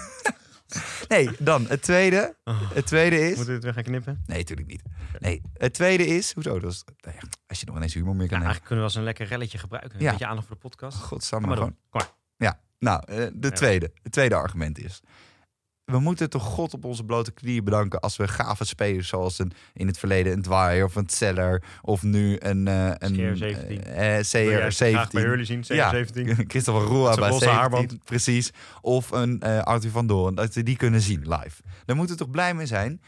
*laughs* Nee, dan het tweede. Oh. Het tweede is... Moeten we het weer gaan knippen? Nee, natuurlijk niet. Nee, het tweede is... Hoezo? Dat is, nou ja, als je nog ineens humor meer Ja, kan hebben. eigenlijk kunnen we als een lekker relletje gebruiken. Een Ja. beetje aandacht voor de podcast. Godsamme, maar gewoon. Kom maar. Ja, nou, eh, de Ja. tweede. Het tweede argument is... We moeten toch God op onze blote knieën bedanken als we gave spelers zoals een, in het verleden een Dwyer of een Zeller of nu een, eh een CR17. eh, eh, Wil jij graag bij CR17. Hurley zien, Ja. 17. Christopher Roa bij zijn 17, roze haarband. precies. Of een eh, Arthur van Doorn, dat we die kunnen zien live. Daar moeten we toch blij mee zijn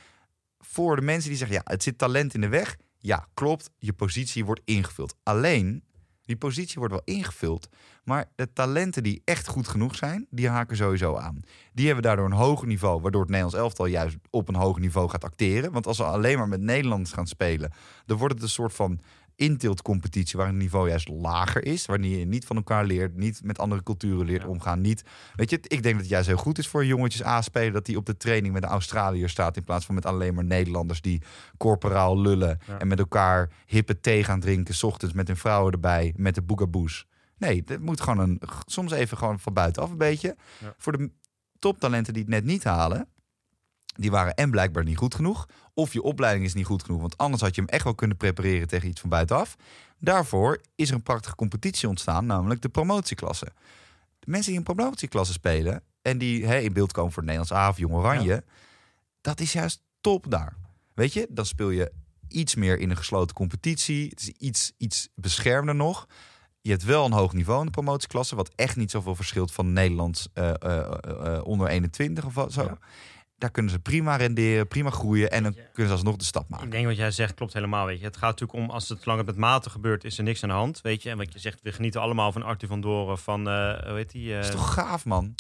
voor de mensen die zeggen, ja, het zit talent in de weg. Ja, klopt, je positie wordt ingevuld. Alleen, die positie wordt wel ingevuld, maar de talenten die echt goed genoeg zijn, die haken sowieso aan. Die hebben daardoor een hoger niveau, waardoor het Nederlands elftal juist op een hoger niveau gaat acteren. Want als we alleen maar met Nederlanders gaan spelen, dan wordt het een soort van intiltcompetitie waar het niveau juist lager is. Wanneer je niet van elkaar leert, niet met andere culturen leert Ja. omgaan. Niet, weet je, ik denk dat het juist heel goed is voor jongetjes A-spelen dat die op de training met de Australiër staat in plaats van met alleen maar Nederlanders die corporaal lullen Ja. en met elkaar hippe thee gaan drinken, 's ochtends met hun vrouwen erbij, met de boegaboes. Nee, het moet gewoon een, soms even gewoon van buitenaf een beetje. Ja. Voor de toptalenten die het net niet halen, die waren en blijkbaar niet goed genoeg. Of je opleiding is niet goed genoeg. Want anders had je hem echt wel kunnen prepareren tegen iets van buitenaf. Daarvoor is er een prachtige competitie ontstaan, namelijk de promotieklasse. De mensen die een promotieklasse spelen en die hè, in beeld komen voor het Nederlands A of Jong Oranje, dat is juist top daar. Weet je, dan speel je iets meer in een gesloten competitie. Het is iets, iets beschermder nog. Je hebt wel een hoog niveau in de promotieklasse, wat echt niet zoveel verschilt van Nederlands eh, eh, eh, onder 21 of zo. Ja. Daar kunnen ze prima renderen, prima groeien en dan kunnen ze alsnog de stap maken. Ik denk wat jij zegt klopt helemaal. Weet je. Het gaat natuurlijk om als het langer met mate gebeurt, is er niks aan de hand. Weet je. En wat je zegt, we genieten allemaal van Arthur van Doren, van, eh hoe heet die? eh, Dat is toch gaaf, man?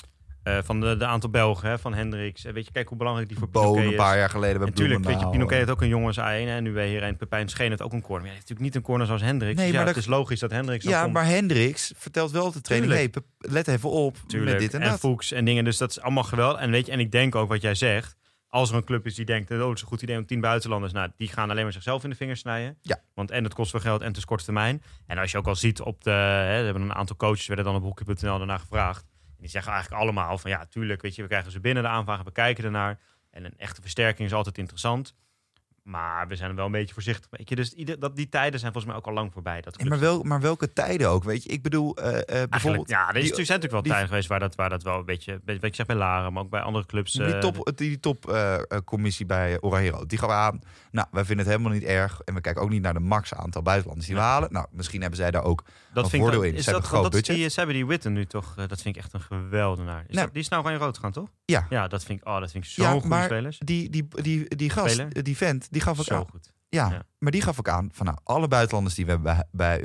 Eh, van de, de aantal Belgen, hè, van Hendricks. Eh, weet je, kijk hoe belangrijk die voor Pinoquet een paar jaar geleden bij Natuurlijk, weet je. Pinoquet heeft ook een jongens A1 en nu wij hier Pepijn Scheen heeft ook een corner. Maar hij heeft natuurlijk niet een corner zoals Hendricks. Nee, Dus ja, maar het dat- is logisch dat Hendricks Ja, maar Hendricks vertelt wel de training... Hey, let even op Tuurlijk. met dit en, en dat. Fuchs en dingen. Dus dat is allemaal geweldig. En weet je, en ik denk ook wat jij zegt. Als er een club is die denkt, oh, het is een goed idee om tien buitenlanders. Nou, die gaan alleen maar zichzelf in de vingers snijden. Ja. Want en het kost veel geld en het is korte termijn. En als je ook al ziet op de, hè, we hebben een aantal coaches werden dan op hockey.nl daarna gevraagd. Die zeggen eigenlijk allemaal van, ja, tuurlijk, weet je, we krijgen ze binnen de aanvragen, we kijken ernaar. En een echte versterking is altijd interessant. Maar we zijn er wel een beetje voorzichtig. Weet je, dus ieder, dat, die tijden zijn volgens mij ook al lang voorbij. Dat maar, wel, maar welke tijden ook, weet je? Ik bedoel, eh, Eigenlijk, bijvoorbeeld... ja, er is die- natuurlijk, zijn natuurlijk wel die- tijden geweest waar dat, waar dat wel een beetje, wat ik zeg bij Laren, maar ook bij andere clubs. Die eh, top, die top eh, eh, commissie bij Oranje die gaf aan. Nou, wij vinden het helemaal niet erg. En we kijken ook niet naar de max aantal buitenlanders die we halen. Nou, misschien hebben zij daar ook. dat een vind voordeel ik, in. Is Ze dat, hebben een groot dat budget. die, ze hebben die Witten nu toch, dat vind ik echt een geweldenaar. Is Nou. dat, die is nou gewoon in rood gaan, toch? Ja. Ja, dat vind ik, oh, dat vind ik zo Ja, goede spelers. Die, die, die, die gast, Speler? die vent, die gaf Zo aan. goed. Ja, Ja. maar die gaf ook aan van nou, alle buitenlanders die we hebben, bij,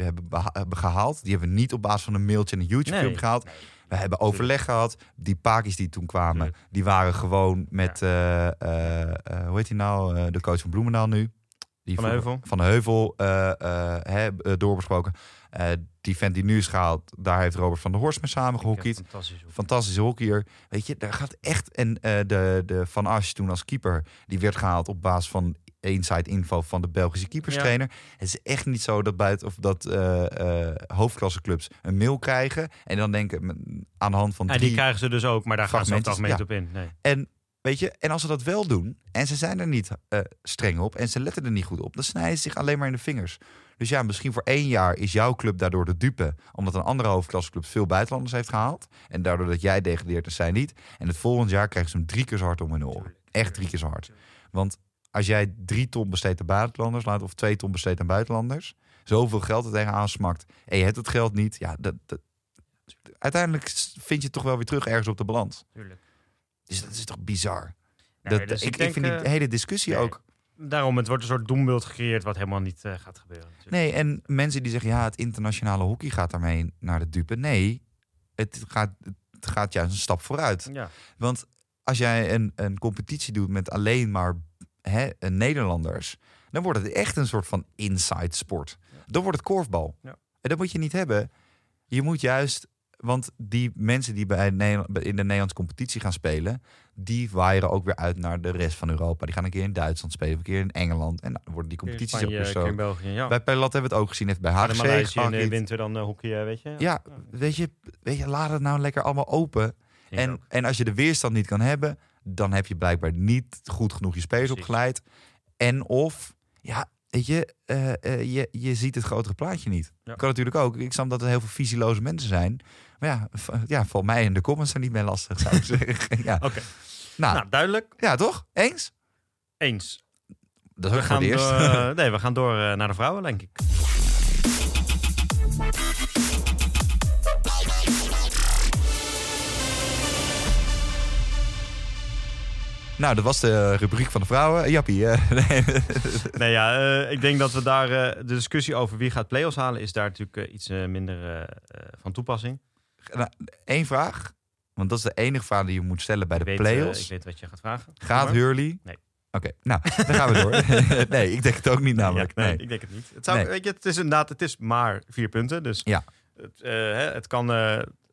hebben, gehaald, die hebben we niet op basis van een mailtje en een YouTube gehaald. Nee. We hebben overleg gehad. Die Pakis die toen kwamen, Tuurlijk. die waren gewoon met, eh, eh, eh, hoe heet hij nou, de coach van Bloemendaal nu. Die Van Heuvel. Van Heuvel, eh, doorbesproken. Die vent die nu is gehaald, daar heeft Robert van der Horst mee samen gehockeyd. Fantastisch. hoor. Fantastische hockeyer. Weet je, daar gaat echt. En de, de Van Asch toen als keeper, die werd gehaald op basis van inside info van de Belgische keeperstrainer. Het is echt niet zo dat buiten of dat eh eh hoofdklasseclubs een mail krijgen en dan denken aan de hand van En die krijgen ze dus ook, maar daar gaan ze het algemeen niet op in. Nee. En weet je, en als ze dat wel doen en ze zijn er niet eh, streng op en ze letten er niet goed op, dan snijden ze zich alleen maar in de vingers. Dus ja, misschien voor één jaar is jouw club daardoor de dupe. Omdat een andere hoofdklasseclub veel buitenlanders heeft gehaald. En daardoor dat jij degradeert en zij niet. En het volgend jaar krijgen ze hem drie keer zo hard om hun oren. Echt drie keer zo hard. Want als jij drie ton besteedt aan buitenlanders, laat, of twee ton besteedt aan buitenlanders, zoveel geld er tegenaan smakt en je hebt het geld niet, ja, dat, dat, uiteindelijk vind je het toch wel weer terug ergens op de balans. Tuurlijk. Dus dat is toch bizar. Dat, dus ik, ik, denk, vind die eh, hele discussie nee. ook. Daarom, het wordt een soort doembeeld gecreëerd wat helemaal niet eh, gaat gebeuren. natuurlijk. Nee, en mensen die zeggen, ja, het internationale hockey gaat daarmee naar de dupe. Nee, het gaat, het gaat juist een stap vooruit. Ja. Want als jij een, een competitie doet met alleen maar hè, Nederlanders, dan wordt het echt een soort van inside sport. Dan wordt het korfbal. Ja. En dat moet je niet hebben. Je moet juist, want die mensen die bij Nederland, in de Nederlandse competitie gaan spelen, die waaieren ook weer uit naar de rest van Europa. Die gaan een keer in Duitsland spelen, een keer in Engeland. En dan worden die competities ook Spanje, weer in zo. België, ja. Bij Pelat hebben we het ook gezien, heeft bij HGC Maleisië in de winter dan uh, hockey, eh, weet je? Ja, weet je, weet je, laat het nou lekker allemaal open. Ik En, ook. en als je de weerstand niet kan hebben, dan heb je blijkbaar niet goed genoeg je spelers Precies. opgeleid. En of, ja, weet je, eh, eh, je, je ziet het grotere plaatje niet. Ja. Kan natuurlijk ook. Ik snap dat er heel veel visieloze mensen zijn. Maar ja, ja val mij in de comments er niet mee lastig, zou ik *laughs* zeggen. Ja. Oké, Nou, nou duidelijk. ja, toch? Eens? Eens. Dat is We ook voor gaan, het eerst. door, *laughs* nee, we gaan door eh, naar de vrouwen, denk ik. Nou, dat was de rubriek van de vrouwen. Jappie, eh, *laughs* nee. Nee, ja, eh, ik denk dat we daar eh, de discussie over wie gaat play-offs halen, is daar natuurlijk eh, iets eh, minder eh, eh, van toepassing. Nou, Eén vraag. Want dat is de enige vraag die je moet stellen bij de weet, eh, play-offs. ik weet wat je gaat vragen. Gaat. Hurley? Nee. Oké, nou, dan gaan we door. *laughs* *laughs* nee, ik denk het ook niet namelijk. Ja, nee, ik denk het niet. Het, zou, Nee. weet je, het is inderdaad, het is maar vier punten. Dus Ja. het, eh, hè, het kan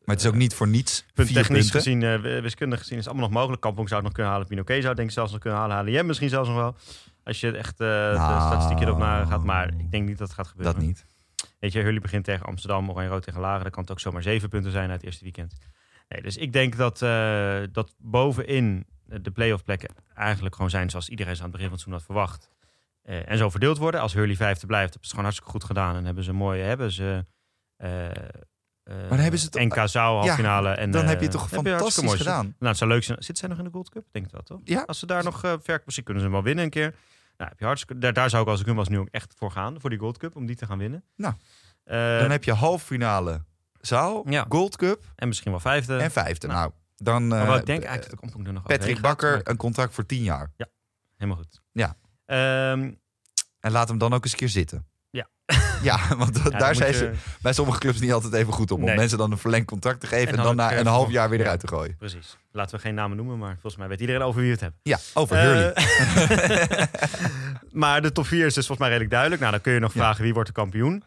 Maar het is ook niet voor niets vier punttechnisch punten. gezien, eh, wiskundig gezien, is het allemaal nog mogelijk. Kampong zou het nog kunnen halen. Pinoquet zou het denk ik zelfs nog kunnen halen. HLM misschien zelfs nog wel. Als je echt eh, de Nou. statistieken erop naar gaat. Maar ik denk niet dat het gaat gebeuren. Dat niet. Weet je, Hurley begint tegen Amsterdam, Oranje Rood tegen Laren. Dan kan het ook zomaar zeven punten zijn uit het eerste weekend. Nee, dus ik denk dat, eh, dat bovenin de play-off plekken eigenlijk gewoon zijn zoals iedereen ze aan het begin van het seizoen had verwacht. En zo verdeeld worden. Als Hurley vijfde blijft, hebben ze gewoon hartstikke goed gedaan. En hebben ze mooi, hebben ze... eh, dan hebben ze het- NK Zou halffinale. en, Dan eh, heb je het toch fantastisch mooi. gedaan. Nou, het zou leuk zijn. Zit zij nog in de Gold Cup? Denk dat, toch? Ja. Als ze daar nog uh, ver misschien kunnen ze hem wel winnen een keer. Nou, heb je hartstikke, daar, daar zou ik als ik hem was nu ook echt voor gaan. Voor die Gold Cup, om die te gaan winnen. Nou, Eh, Dan heb je halve finale zaal, Ja. Gold Cup en misschien wel vijfde. en vijfde. nou. Nou, dan maar eh, ik denk eh, eigenlijk dat Kampong er nog Patrick gaat, Bakker maar- een contract voor tien jaar. Helemaal goed. Ja. Ehm, En laat hem dan ook eens een keer zitten. *laughs* Ja. Want ja, daar zijn ze bij sommige clubs niet altijd even goed. Om Nee. mensen dan een verlengd contract te geven En en, dan na een half jaar weer eruit te gooien. Precies. Laten we geen namen noemen, maar volgens mij weet iedereen over wie we het hebben. Ja, over Eh, Hurley. *laughs* maar de top 4 is dus volgens mij redelijk duidelijk. Nou, dan kun je nog Ja. vragen wie wordt de kampioen.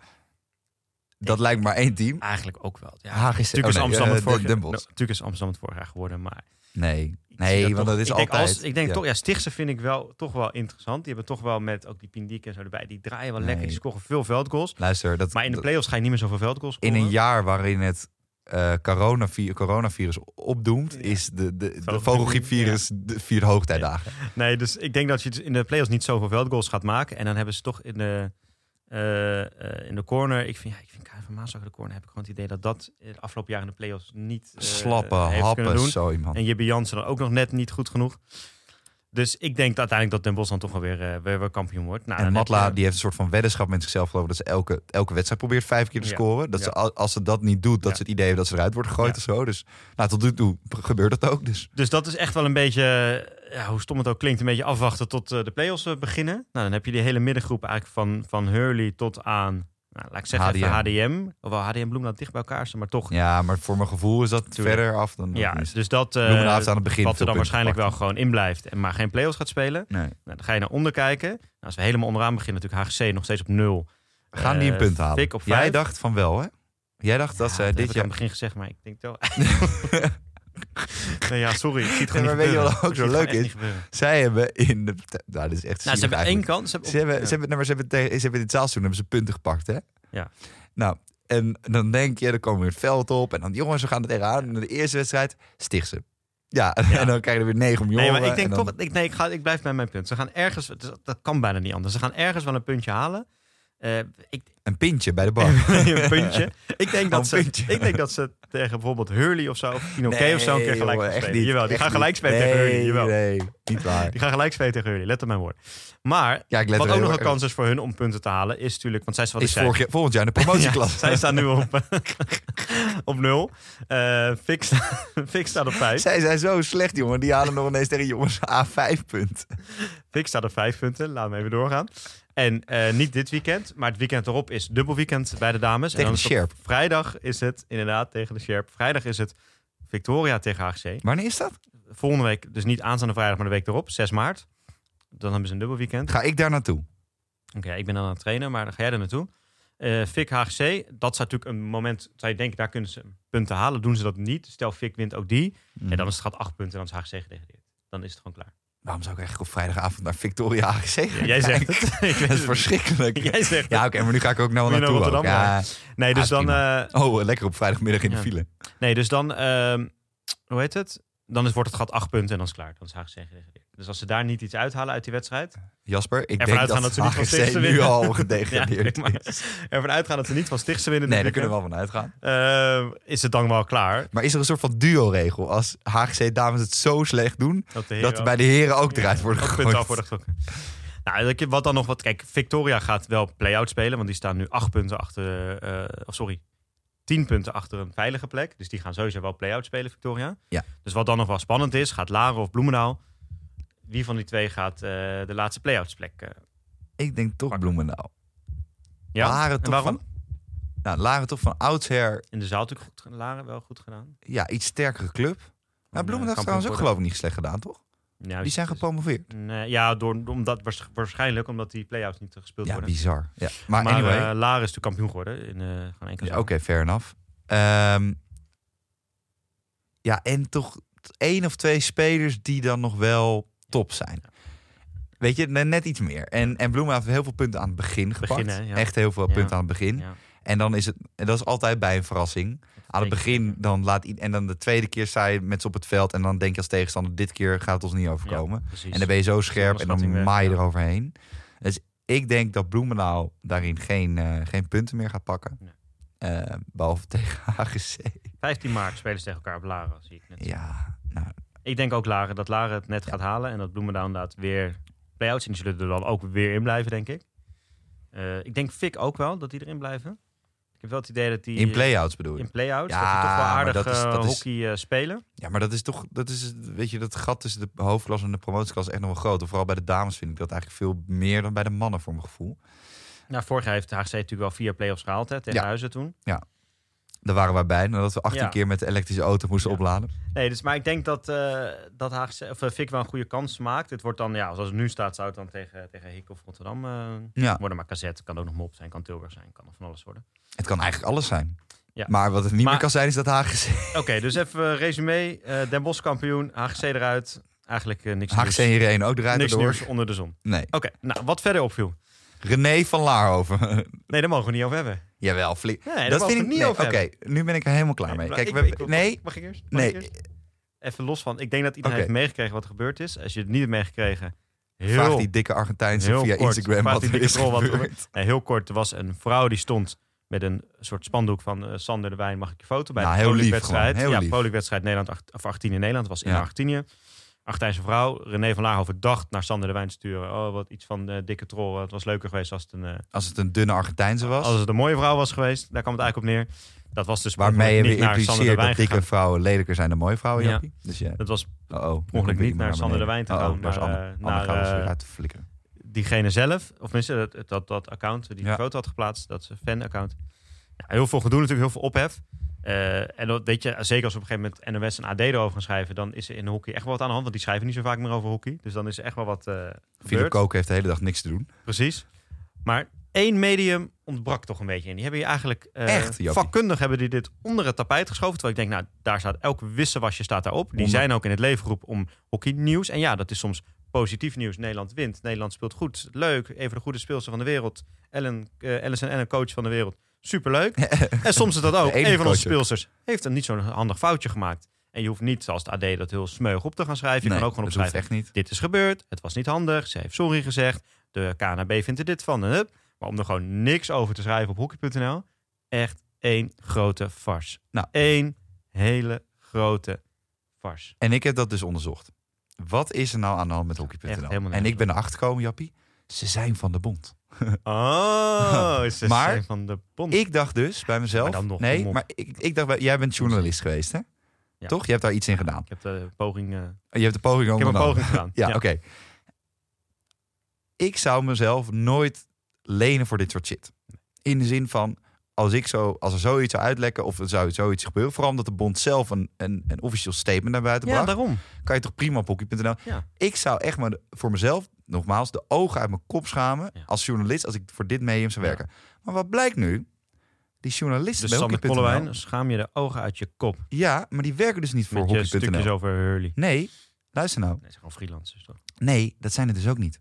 Dat lijkt maar één team. Eigenlijk ook wel. Ja. Haag is Natuurlijk is oh, nee, Amsterdam eh, het vorig. Nou, natuurlijk is Amsterdam het vorig jaar geworden, maar Nee, nee want toch- dat is ik denk altijd... Als, ik denk ja. toch, ja, Stichtse vind ik wel toch wel interessant. Die hebben toch wel met ook die Pindiek en zo erbij. Die draaien wel lekker. Die scoren veel veldgoals. Luister, dat, Maar in de play-offs ga je niet meer zoveel veldgoals in scoren. een jaar waarin het eh, coronavi- coronavirus opdoemt, Ja. is de, de, de Vogelgriep, vogelgriepvirus de vier hoogtijdagen. Nee, dus ik denk dat je dus in de play-offs niet zoveel veldgoals gaat maken. En dan hebben ze toch in de, eh, eh, in de corner... Ik vind, ja, ik vind De corner heb ik gewoon het idee dat dat de afgelopen jaar in de play-offs niet eh, Slappe happen, zo iemand. En Jibbe Jansen dan ook nog net niet goed genoeg. Dus ik denk uiteindelijk dat Den Bosch dan toch wel weer, eh, weer, weer kampioen wordt. Nou, En Matla je- die heeft een soort van weddenschap met zichzelf geloof ik, dat ze elke, elke wedstrijd probeert vijf keer te Ja. scoren. Dat ze, al- als ze dat niet doet, dat Ja. ze het idee hebben dat ze eruit wordt gegooid Ja. of zo. Dus nou, tot nu toe gebeurt dat ook. Dus Dus dat is echt wel een beetje, hoe stom het ook klinkt, een beetje afwachten tot eh, de play-offs eh, beginnen. Nou, dan heb je die hele middengroep eigenlijk van, van Hurley tot aan, nou, laat ik zeggen, even HDM. Hoewel HDM dicht bij elkaar staan, maar toch. ja, maar voor mijn gevoel is dat Tuurlijk. verder af dan. Ja, is. dus dat, Bloemendaal heeft aan het begin wat er dan waarschijnlijk wel gewoon in blijft, en maar geen play-offs gaat spelen. Nee. Nou, dan ga je naar onder kijken. Nou, als we helemaal onderaan beginnen, natuurlijk HGC nog steeds op nul. Gaan die een Eh, punt halen? Op Jij dacht van wel, hè? Jij dacht dat ze dit ik jaar. aan het begin gezegd, maar ik denk wel. *laughs* *laughs* *laughs* nee, ja, sorry. Ik zie het maar niet weet je wat ook zo het leuk is? Zij hebben in de. Nou, dit is echt. Nou, ze hebben één kans. Ze hebben, Ze hebben, ja. ze hebben, nee, maar ze hebben, tegen, ze hebben in het zaalseizoen hebben ze punten gepakt, hè? Ja. Nou, en dan denk je, dan komen we het veld op. En dan, jongens, we gaan er tegenaan. En de eerste wedstrijd, sticht ze. Ja, *laughs* Ja. en dan krijg je er weer negen om Nee, maar ik denk dan- toch, ik, nee, ik, ga, ik blijf bij mijn punt. Ze gaan ergens, het dat kan bijna niet anders. Ze gaan ergens wel een puntje halen. Eh, ik, Een pintje bij de bar. *laughs* een puntje. Ik denk, dat een ze, puntje. ik denk dat ze tegen bijvoorbeeld Hurley of zo, of Pinoquet of zo, een keer gelijk spelen. niet. Jawel, die gaan gelijk spelen tegen Hurley. Jawel. Nee, niet waar. Die gaan gelijk spelen tegen Hurley. Let op mijn woord. Maar Ja, wat ook nog een kans is voor hun om punten te halen, is natuurlijk, want zij wat Is ik vorig jaar- volgend jaar in de promotieklasse. *laughs* Ja, zij staan nu op, *laughs* op nul. Eh Fix, *laughs* Fix staat op vijf. Zij zijn zo slecht, jongen. Die halen nog ineens tegen jongens A5 punt. Fix staat op vijf punten. Laten we even doorgaan. En eh, niet dit weekend, maar het weekend erop is dubbel weekend bij de dames. Tegen en de dan Sherp. Vrijdag is het inderdaad tegen de Sherp. Vrijdag is het Victoria tegen HGC. Wanneer is dat? Volgende week, dus niet aanstaande vrijdag, maar de week erop, 6 maart. Dan hebben ze een dubbel weekend. Ga ik daar naartoe? Oké, ik ben dan aan het trainen, maar dan ga jij er naartoe. Eh Fik HGC, dat zou natuurlijk een moment, zou je denken, daar kunnen ze punten halen. Doen ze dat niet, stel Fik wint ook die. Mhm. En dan is het gaat acht punten en dan is HGC gedegradeerd. Dan is het gewoon klaar. Waarom zou ik eigenlijk op vrijdagavond naar Victoria AGC gaan Jij zegt het. *laughs* Ik is het. *laughs* verschrikkelijk. Jij zegt. Ja, oké, maar nu ga ik ook nou naartoe. naar. Rotterdam Ja. Nee, dus Ah, dan... eh, Oh, lekker op vrijdagmiddag in de file. nee, dus dan... ehm, hoe heet het? dan is, wordt het gat acht punten en dan is het klaar. Dan is HGC gedegradeerd. Dus als ze daar niet iets uithalen uit die wedstrijd... Jasper, ik denk dat, dat ze niet *laughs* van nu al *laughs* Ja, gedegradeerd maar is. ervan uitgaan dat ze niet van Stichtse winnen... Nee, daar kunnen we wel van uitgaan. eh, is het dan wel klaar. Maar is er een soort van duo-regel? Als HGC dames het zo slecht doen, Dat, de dat heren bij de heren ook Ja, eruit worden gegooid. af worden getrokken. Nou, wat dan nog wat... Kijk, Victoria gaat wel play-out spelen. Want die staan nu acht punten achter... of sorry, tien punten achter een veilige plek. Dus die gaan sowieso wel play-out spelen, Victoria. Ja. Dus wat dan nog wel spannend is, gaat Laren of Bloemendaal... Wie van die twee gaat eh, de laatste play-outs plek? eh, Ik denk toch Pakken. Bloemendaal. ja, Laren en toch waarom? van, nou, Laren toch van oudsher In de zaal natuurlijk goed, Laren wel goed gedaan. ja, iets sterkere club. Maar eh, Bloemendaal heeft trouwens ook geloof ik niet slecht gedaan, toch? Die zijn gepromoveerd. Nee, ja, door, omdat, waars- waarschijnlijk omdat die play-outs niet gespeeld Ja, worden. bizar. Ja. Maar, Maar anyway, eh, Laren is natuurlijk kampioen geworden in eh gewoon enkele Ja, Oké, fair enough. Ehm, ja, en toch één of twee spelers die dan nog wel top zijn. Weet je, ne- net iets meer. En, en Bloemen heeft heel veel punten aan het begin gepakt. Ja. Echt heel veel Ja. punten aan het begin. Ja. En dan is het, en dat is altijd bij een verrassing. Aan het begin, dan laat en dan de tweede keer sta je met ze op het veld. En dan denk je als tegenstander, dit keer gaat het ons niet overkomen. En dan ben je zo scherp en dan maai je eroverheen. Dus ik denk dat Bloemendaal daarin geen, eh, geen punten meer gaat pakken. Nee. Eh, behalve *laughs* tegen HGC. 15 maart spelen ze tegen elkaar op Laren, zie ik net. Ja, nou, Ik denk ook Laren, dat Laren het net gaat halen en dat Bloemendaal inderdaad weer play-outs. En die zullen er dan ook weer in blijven, denk ik. Eh, ik denk Fik ook wel, dat die erin blijven. Ik heb wel het idee dat die... in play-outs bedoel je? In play-outs, Ja, dat die toch wel aardig dat is- eh, dat hockey eh, spelen. Ja, maar dat is toch, dat is, weet je, dat gat tussen de hoofdklasse en de promotieklasse is echt nog wel groot. Vooral bij de dames vind ik dat eigenlijk veel meer dan bij de mannen voor mijn gevoel. Nou, vorig jaar heeft de HGC natuurlijk wel vier play-offs gehaald hè, tegen Ja. Huizen toen. Daar waren wij bij, nadat we 18 Ja. keer met de elektrische auto moesten Ja. opladen. Nee, dus, maar ik denk dat, eh dat HGC, of, eh, Fik wel een goede kans maakt. Het wordt dan, ja, zoals het nu staat, zou het dan tegen, tegen Hik of Rotterdam eh, Ja, worden. Maar Kazet kan ook nog Mop zijn, kan Tilburg zijn, kan nog van alles worden. het kan eigenlijk alles zijn. Ja. Maar wat het niet Maar- meer kan zijn, is dat HGC, Oké, dus even resume. Den Bosch kampioen, HGC eruit. Eigenlijk niks, nieuws. en Irene ook eruit niks nieuws onder de zon. Nee. Oké, nou, wat verder opviel. René van Laarhoven. Nee, daar mogen we niet over hebben. Jawel, flink. Nee, dat vind ik niet nee, over Oké, nu ben ik er helemaal klaar mee. Kijk, ik- we, ik- nee, Mag ik eerst? Mag nee. eerst? Even los van. Ik denk dat iedereen heeft meegekregen wat er gebeurd is. Als je het niet hebt meegekregen, heel, Vraag die dikke Argentijnse via kort. Instagram wat er is troll wat gebeurd. nee, heel kort. Er was een vrouw die stond met een soort spandoek van eh, Sander de Wijn. Mag ik je foto bij Nou, de heel lief wedstrijd? gewoon, heel ja, Nederland of 18 in Nederland. Was in Ja. Argentinië. Argentijnse vrouw. René van Laarhoven dacht naar Sander de Wijn te sturen. Oh, wat iets van eh, dikke troll. Het was leuker geweest als het een, eh, Als het een dunne Argentijnse was, als het een mooie vrouw was geweest. Daar kwam het eigenlijk op neer. Dat was dus waarmee je niet naar Sander de Wijn dat dikke vrouwen lelijker zijn dan mooie vrouwen, Ja. Dus ja, Dat was oh, oh. ongeluk niet naar Sander de. Wijn te Oh, gaan, oh, maar, Anne. Anne naar, uit flikkeren. diegene zelf, of tenminste dat, dat, dat account die Ja. de foto had geplaatst, dat fan-account. Ja, heel veel gedoe natuurlijk, heel veel ophef. Eh, en dat weet je, zeker als we op een gegeven moment NOS en AD erover gaan schrijven, dan is er in hockey echt wel wat aan de hand, want die schrijven niet zo vaak meer over hockey. Dus dan is er echt wel wat eh Philip gebeurd. Kook heeft de hele dag niks te doen. Precies. Maar één medium ontbrak toch een beetje in. Die hebben hier eigenlijk eh, Echt, vakkundig hebben die dit onder het tapijt geschoven. Terwijl ik denk, nou, daar staat elk wissewasje staat daarop. Die Onder- zijn ook in het leven geroepen om hockeynieuws. En ja, dat is soms positief nieuws. Nederland wint. Nederland speelt goed. Leuk. Een van de goede speelsters van de wereld. Ellen, Ellison en een coach van de wereld. Superleuk. *laughs* en soms is dat ook. Een van onze speelsters heeft een niet zo'n handig foutje gemaakt. En je hoeft niet, zoals het AD, dat heel smeug op te gaan schrijven. Je nee, kan ook gewoon opschrijven echt niet. dit is gebeurd, het was niet handig, ze heeft sorry gezegd, de KNB vindt er dit van. En hup. Maar om er gewoon niks over te schrijven op hockey.nl, echt één grote farce. Nou. Eén hele grote farce. En ik heb dat dus onderzocht. Wat is er nou aan de hand met hockey.nl? En ik ben erachter gekomen, Jappie. Ze zijn van de bond. *laughs* Oh, ze Maar zijn van de bond. Ik dacht dus bij mezelf. Maar dan nog, nee, maar ik, ik dacht, bij- jij bent journalist geweest, hè? Ja. Toch? Je hebt daar iets in gedaan. Ik heb de poging, eh, Je hebt de poging ik heb een ondernomen. poging gedaan. *laughs* Ja, oké. Ik zou mezelf nooit lenen voor dit soort shit. In de zin van, als, ik zo, als er zoiets zou uitlekken of er zou zoiets gebeuren... vooral omdat de bond zelf een, een, een officieel statement naar buiten Ja, bracht... daarom. kan je toch prima op hockey.nl... Ja. Ik zou echt maar voor mezelf, nogmaals, de ogen uit mijn kop schamen... Ja. als journalist, als ik voor dit medium zou Ja. werken. Maar wat blijkt nu? Die journalisten Dus bij hockey.nl... Kollewijn, schaam je de ogen uit je kop. Ja, maar die werken dus niet voor Met je stukjes hockey.nl. over Hurley. Nee, luister nou. Nee, ze zijn gewoon freelancers toch? Nee, dat zijn het dus ook niet.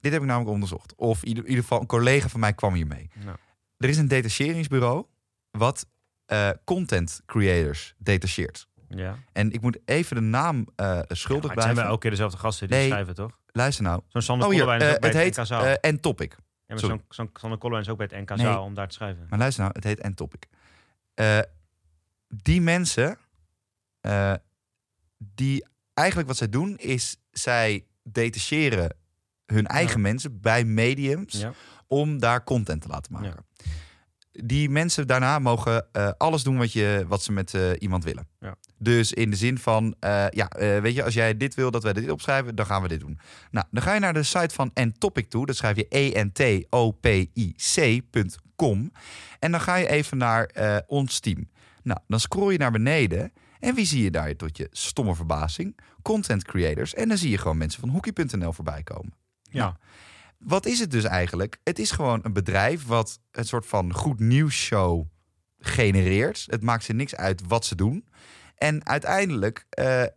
Dit heb ik namelijk onderzocht. Of in ieder, in ieder geval een collega van mij kwam hiermee. Nou. Er is een detacheringsbureau wat eh, content creators detacheert. Ja. En ik moet even de naam eh, Ja, schuldig maar het zijn blijven. wel elke keer dezelfde gasten die Nee. schrijven, toch? Luister nou. Zo'n Sander Oh hier, is ook bij het Zaal. eh, En Topic. ja, maar zo'n Sander Kollewijn is ook bij het NK Nee. Zaal om daar te schrijven. Maar luister nou, het heet En Topic. Die mensen, die eigenlijk wat zij doen, is zij detacheren hun eigen mensen bij mediums Ja. om daar content te laten maken. Die mensen daarna mogen eh, alles doen wat, je, wat ze met eh, iemand willen. Ja. Dus in de zin van, eh, ja, weet je, als jij dit wil dat wij dit opschrijven, dan gaan we dit doen. Nou, dan ga je naar de site van Entopic toe. Dat schrijf je E-N-T-O-P-I-C.com. En dan ga je even naar ons team. Nou, dan scroll je naar beneden. En wie zie je daar tot je stomme verbazing? Content creators. En dan zie je gewoon mensen van hockey.nl voorbij komen. Ja. Nou, wat is het dus eigenlijk? Het is gewoon een bedrijf wat een soort van goed nieuwsshow genereert. Het maakt ze niks uit wat ze doen. En uiteindelijk eh, eh,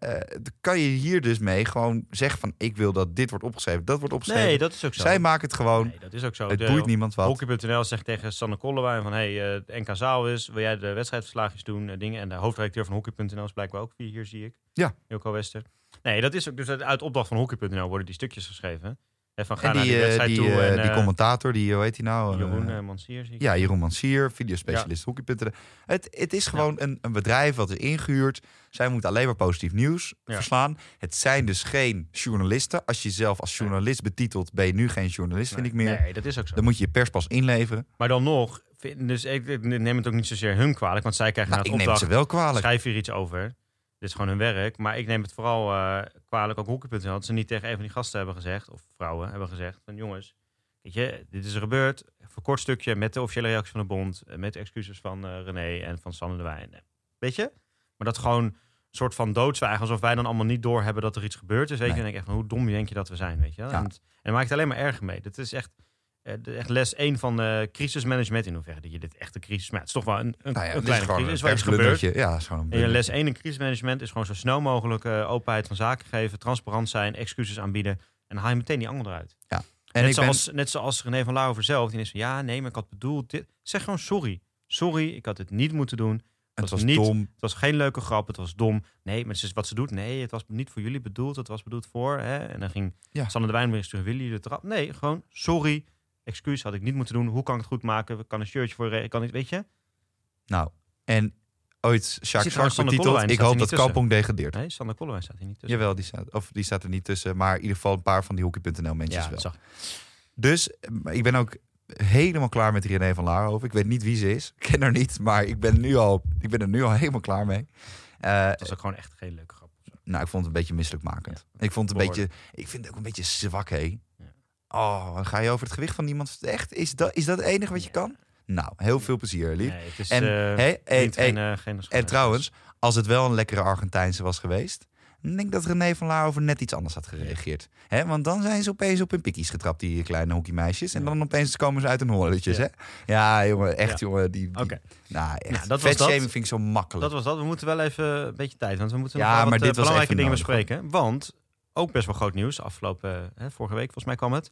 kan je hier dus mee gewoon zeggen van... ik wil dat dit wordt opgeschreven, dat wordt opgeschreven. Nee, dat is ook zo. Zij maken het gewoon. Nee, dat is ook zo. het De- boeit niemand wat. Hockey.nl zegt tegen Sanne Kollewijn van... hey, eh, het NK Zaal is, wil jij de wedstrijdverslaagjes doen, eh, dingen. En de hoofdredacteur van Hockey.nl is blijkbaar ook hier zie ik. Ja. Ilko Wester. Nee, dat is ook dus uit- uit opdracht van Hockey.nl worden die stukjes geschreven. En van ga En naar die, die eh, die, toe. eh, en, die eh, commentator, die, hoe heet hij nou? Jeroen Mansier zie ik. Ja, Jeroen Mansier, videospecialist hockey.nl. Het, het is gewoon een, een bedrijf wat is ingehuurd. Zij moeten alleen maar positief nieuws Ja. verslaan. Het zijn dus geen journalisten. Als je jezelf als journalist betitelt, ben je nu geen journalist, vind ik meer. Nee, dat is ook zo. Dan moet je je perspas inleveren. Maar dan nog, vind- dus ik, ik neem het ook niet zozeer hun kwalijk, want zij krijgen Nou, ik het neem het opdracht, ze wel kwalijk. schrijf hier iets over. Dit is gewoon hun werk. Maar ik neem het vooral eh, kwalijk, ook Hockey.nl, dat ze niet tegen een van die gasten hebben gezegd, of vrouwen hebben gezegd, van jongens, weet je, dit is er gebeurd. Een kort stukje met de officiële reactie van de bond, eh, met de excuses van eh, René en van Sanne de Wijn. Weet je? Maar dat gewoon een soort van doodzwijgen, alsof wij dan allemaal niet doorhebben dat er iets gebeurd is. Weet je, Nee. denk ik echt van, hoe dom denk je dat we zijn, weet je? Ja. En, en maakt het alleen maar erger mee. Dat is echt, de- echt les 1 van eh, crisismanagement, in hoeverre dat je dit echt een crisis... Maar het is toch wel een, een, Nou ja, een kleine crisis, een wel iets persblundertje. Ja, is gewoon een les 1 in crisismanagement is gewoon zo snel mogelijk eh, openheid van zaken geven, transparant zijn, excuses aanbieden. En haal je meteen die ander eruit. En net, ik ben, zoals, net zoals René van Lauwer zelf, die is van ja, nee, maar ik had bedoeld dit. Zeg gewoon sorry. Sorry, ik had het niet moeten doen. het was niet- dom. Het was geen leuke grap, het was dom. Nee, maar het is wat ze doet. Nee, het was niet voor jullie bedoeld, het was bedoeld voor. Hè? En dan ging Ja. Sanne de Wijn weer sturen, willen jullie de trap? Nee, gewoon sorry. Excuus had ik niet moeten doen. Hoe kan ik het goed maken? Kan een shirtje voor je. Kan ik, weet je? Nou, en ooit Sander betiteld. Kollewijn, Ik hoop dat. Kampong degradeert. Nee, Sanne Kollewijn staat hier niet tussen. Jawel, die staat, of die staat er niet tussen. Maar in ieder geval een paar van die hockey.nl mensen ja, wel. zag. Dus eh, ik ben ook helemaal klaar met René van Laarhoven. Ik weet niet wie ze is. Ik ken haar niet, maar ik ben, nu al, ik ben er nu al *laughs* helemaal klaar mee. Eh, Het was ook gewoon echt geen leuke grap. nou, ik vond het een beetje misselijkmakend. ik vond het een beetje, ik vind het ook een beetje zwak, hé. Ja. Oh, dan ga je over het gewicht van iemand. Echt? Is dat, is dat het enige wat je kan? Nou, heel veel plezier, lief. Nee, het is En, eh, hey, hey, niet hey, geen, eh, geen en trouwens, als het wel een lekkere Argentijnse was geweest, dan denk ik dat René van Laarhoven net iets anders had gereageerd. Hè? Want dan zijn ze opeens op hun pikkies getrapt, die kleine hockeymeisjes. En Ja. dan opeens komen ze uit hun holletjes, Ja. hè? Ja, jongen, echt, Ja. jongen. Die, die, Oké. Nou, echt. Nou, dat was dat. vind ik zo makkelijk. Dat was dat. We moeten wel even een beetje tijd, want we moeten Ja, nog wel maar wat dit eh, belangrijke dingen bespreken. Want ook best wel groot nieuws. Afgelopen, hè, vorige week volgens mij kwam het.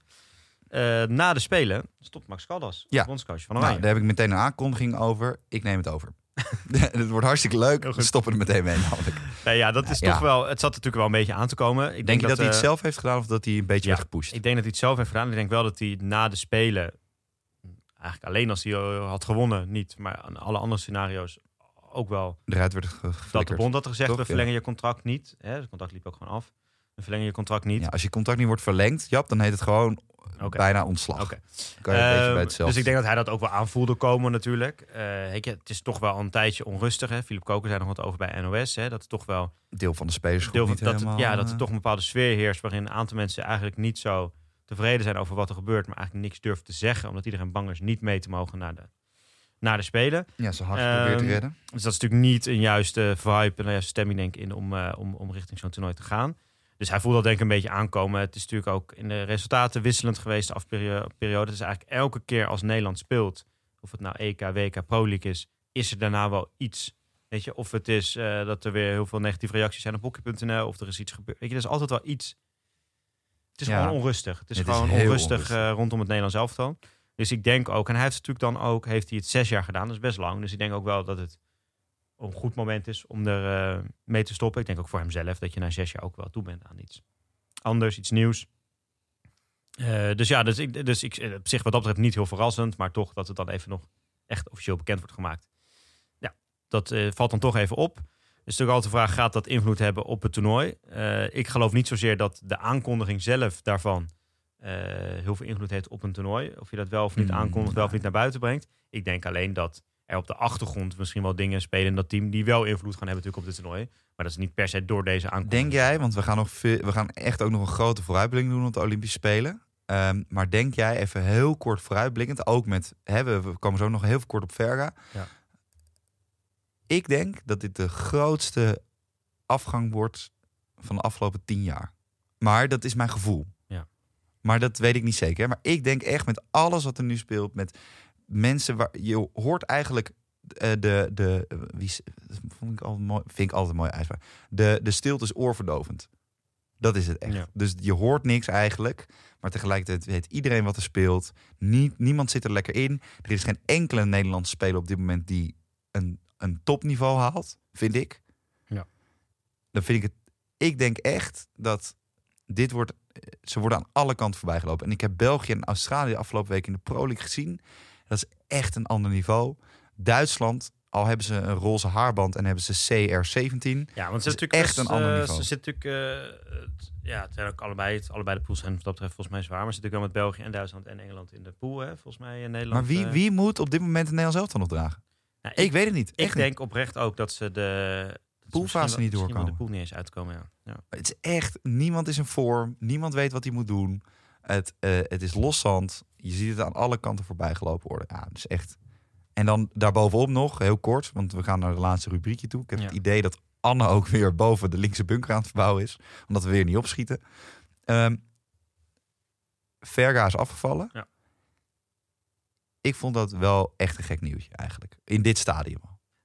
Eh, na de Spelen stopt Max Caldas, Ja. bondscoach van nou, Oranje. daar heb ik meteen een aankondiging over. Ik neem het over. *laughs* het wordt hartstikke leuk. We stoppen er meteen mee namelijk. Nee, ja, dat is Ja. toch wel. Het zat natuurlijk wel een beetje aan te komen. Ik Denk, je dat, hij het eh, zelf heeft gedaan of dat hij een beetje ja, werd gepusht? Ik denk dat hij het zelf heeft gedaan. Ik denk wel dat hij na de Spelen, eigenlijk alleen als hij had gewonnen, niet, maar aan alle andere scenario's ook wel Eruit werd dat de bond had gezegd: Toch? we verlengen je contract niet. Hè, het contract liep ook gewoon af. We verlengen je contract niet. Ja, als je contract niet wordt verlengd, Jap, dan heet het gewoon bijna ontslag. Oké. Ehm, dus ik denk dat hij dat ook wel aanvoelde komen natuurlijk. Eh, je, het is toch wel een tijdje onrustig. Hè? Philip Koker zei nog wat over bij NOS. Hè? Dat het toch wel deel van de spelersgroep deel van, dat, helemaal... ja, dat er eh, toch een bepaalde sfeer heerst waarin een aantal mensen eigenlijk niet zo tevreden zijn over wat er gebeurt, maar eigenlijk niks durft te zeggen, omdat iedereen bang is niet mee te mogen naar de, naar de Spelen. Ja, zo hard geprobeerd te Ehm, redden. Dus dat is natuurlijk niet een juiste vibe en een juiste stemming denk ik in om, eh, om, om richting zo'n toernooi te gaan. Dus hij voelt dat denk ik een beetje aankomen. Het is natuurlijk ook in de resultaten wisselend geweest de afperiode. Het is eigenlijk elke keer als Nederland speelt, of het nou EK, WK, Pro League is, is er daarna wel iets. Weet je, of het is eh, dat er weer heel veel negatieve reacties zijn op hockey.nl, of er is iets gebeurd. Weet je, er is altijd wel iets. Het is Ja. gewoon onrustig. Het is Het gewoon onrustig, onrustig. eh, rondom het Nederlands elftal. Dus ik denk ook, en hij heeft natuurlijk dan ook, heeft hij het zes jaar gedaan, dat is best lang. Dus ik denk ook wel dat het een goed moment is om er eh, mee te stoppen. Ik denk ook voor hemzelf dat je na zes jaar ook wel toe bent aan iets anders, iets nieuws. Eh, dus ja, dus ik, dus ik, eh, op zich wat dat betreft niet heel verrassend, maar toch dat het dan even nog echt officieel bekend wordt gemaakt. Ja, dat valt dan toch even op. Dus natuurlijk altijd de vraag, gaat dat invloed hebben op het toernooi? Ik geloof niet zozeer dat de aankondiging zelf daarvan heel veel invloed heeft op een toernooi. Of je dat wel of niet Mm, aankondigt, wel of nee. niet naar buiten brengt. Ik denk alleen dat er op de achtergrond misschien wel dingen spelen in dat team die wel invloed gaan hebben natuurlijk op dit toernooi. Maar dat is niet per se door deze aankondiging. Denk jij, want we gaan, nog veel, we gaan echt ook nog een grote vooruitblik doen op de Olympische Spelen. Ehm, maar denk jij even heel kort vooruitblikkend, ook met, hè, we, komen zo nog heel kort op Verga. Ja. Ik denk dat dit de grootste afgang wordt van de afgelopen tien jaar. Maar dat is mijn gevoel. Ja. Maar dat weet ik niet zeker. Maar ik denk echt met alles wat er nu speelt, met mensen waar je hoort eigenlijk eh, de, de wie vond ik altijd mooi, vind ik altijd een mooie uitspraak. De, de stilte is oorverdovend. Dat is het echt. Ja. Dus je hoort niks eigenlijk, maar tegelijkertijd weet iedereen wat er speelt. Niet, niemand zit er lekker in. Er is geen enkele Nederlandse speler op dit moment die een, een topniveau haalt, vind ik. Ja. Dan vind ik het. Ik denk echt dat dit wordt. eh, Ze worden aan alle kanten voorbij gelopen. En ik heb België en Australië de afgelopen week in de Pro League gezien. Dat is echt een ander niveau. Duitsland, al hebben ze een roze haarband en hebben ze CR17. Ja, want ze is echt een ander eh, niveau. Ze zit natuurlijk, eh, het- ja, het zijn ook allebei, het, allebei de pools zijn wat dat betreft volgens mij zwaar. Maar ze zitten natuurlijk wel met België en Duitsland en Engeland in de pool, hè, volgens mij in Nederland. Maar wie, eh. wie moet op dit moment het Nederlands elftal nog dragen? Nou, Ik, weet het niet. Ik denk oprecht ook dat ze de Poolfase niet doorkomen. de pool niet eens uitkomen, ja. ja. Het is echt, niemand is in vorm. Niemand weet wat hij moet doen. Het, eh, het is loszand. Je ziet het aan alle kanten voorbij gelopen worden. Ja, is echt. En dan daarbovenop nog, heel kort, want we gaan naar de laatste rubriekje toe. Ik heb Ja. het idee dat Anne ook weer boven de linkse bunker aan het verbouwen is. Omdat we weer niet opschieten. Ehm Verga is afgevallen. Ja. Ik vond dat wel echt een gek nieuwtje eigenlijk. In dit stadium.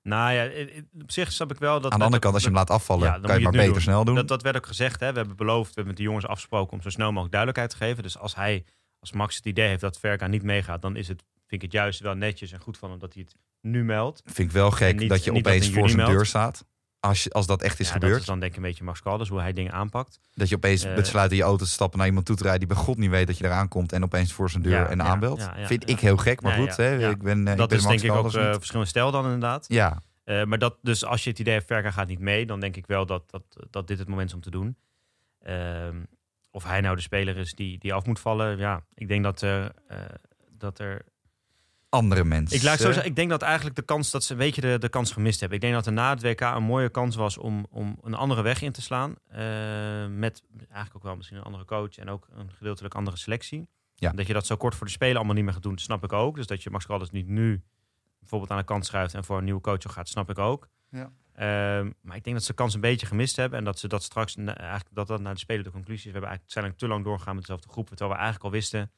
Nou ja, op zich snap ik wel dat... Aan de andere kant, als je hem laat afvallen, Ja, dan kan je het je maar beter snel doen. Dat, dat werd ook gezegd. Hè. We hebben beloofd, we hebben met de jongens afgesproken om zo snel mogelijk duidelijkheid te geven. Dus als hij, als Max het idee heeft dat Verga niet meegaat, dan is het, vind ik het juist wel netjes en goed van hem dat hij het nu meldt. Vind ik wel gek niet- dat je dat opeens in voor zijn meldt. deur staat. Als, je, als dat echt is ja, gebeurd. Dat is dan denk ik een beetje Max Caldas, hoe hij dingen aanpakt. Dat je opeens Eh, besluit in je auto te stappen naar iemand toe te rijden die bij God niet weet dat je eraan komt en opeens voor zijn deur Ja, en ja, aanbelt. Vind ik heel gek, maar goed. hè. Ik ben, eh, dat ik ben is Max denk ik ook niet. verschillende stijl dan inderdaad. Ja, maar dat, dus als je het idee hebt, Verga gaat niet mee, dan denk ik wel dat, dat, dat dit het moment is om te doen. Ehm, of hij nou de speler is die, die af moet vallen, ja, ik denk dat dat er andere mensen. Ik, laat zo zeggen, ik denk dat eigenlijk de kans dat ze een beetje de, de kans gemist hebben. Ik denk dat er na het WK een mooie kans was om, om een andere weg in te slaan. Eh, met eigenlijk ook wel misschien een andere coach en ook een gedeeltelijk andere selectie. Ja. Dat je dat zo kort voor de Spelen allemaal niet meer gaat doen, snap ik ook. Dus dat je Max Caldas niet nu bijvoorbeeld aan de kant schuift en voor een nieuwe coach gaat, snap ik ook. Ja. Ehm, maar ik denk dat ze de kans een beetje gemist hebben. En dat ze dat straks, na- eigenlijk dat dat naar de Spelen de conclusie is. We hebben eigenlijk zijn te lang doorgegaan met dezelfde groep. Terwijl we eigenlijk al wisten.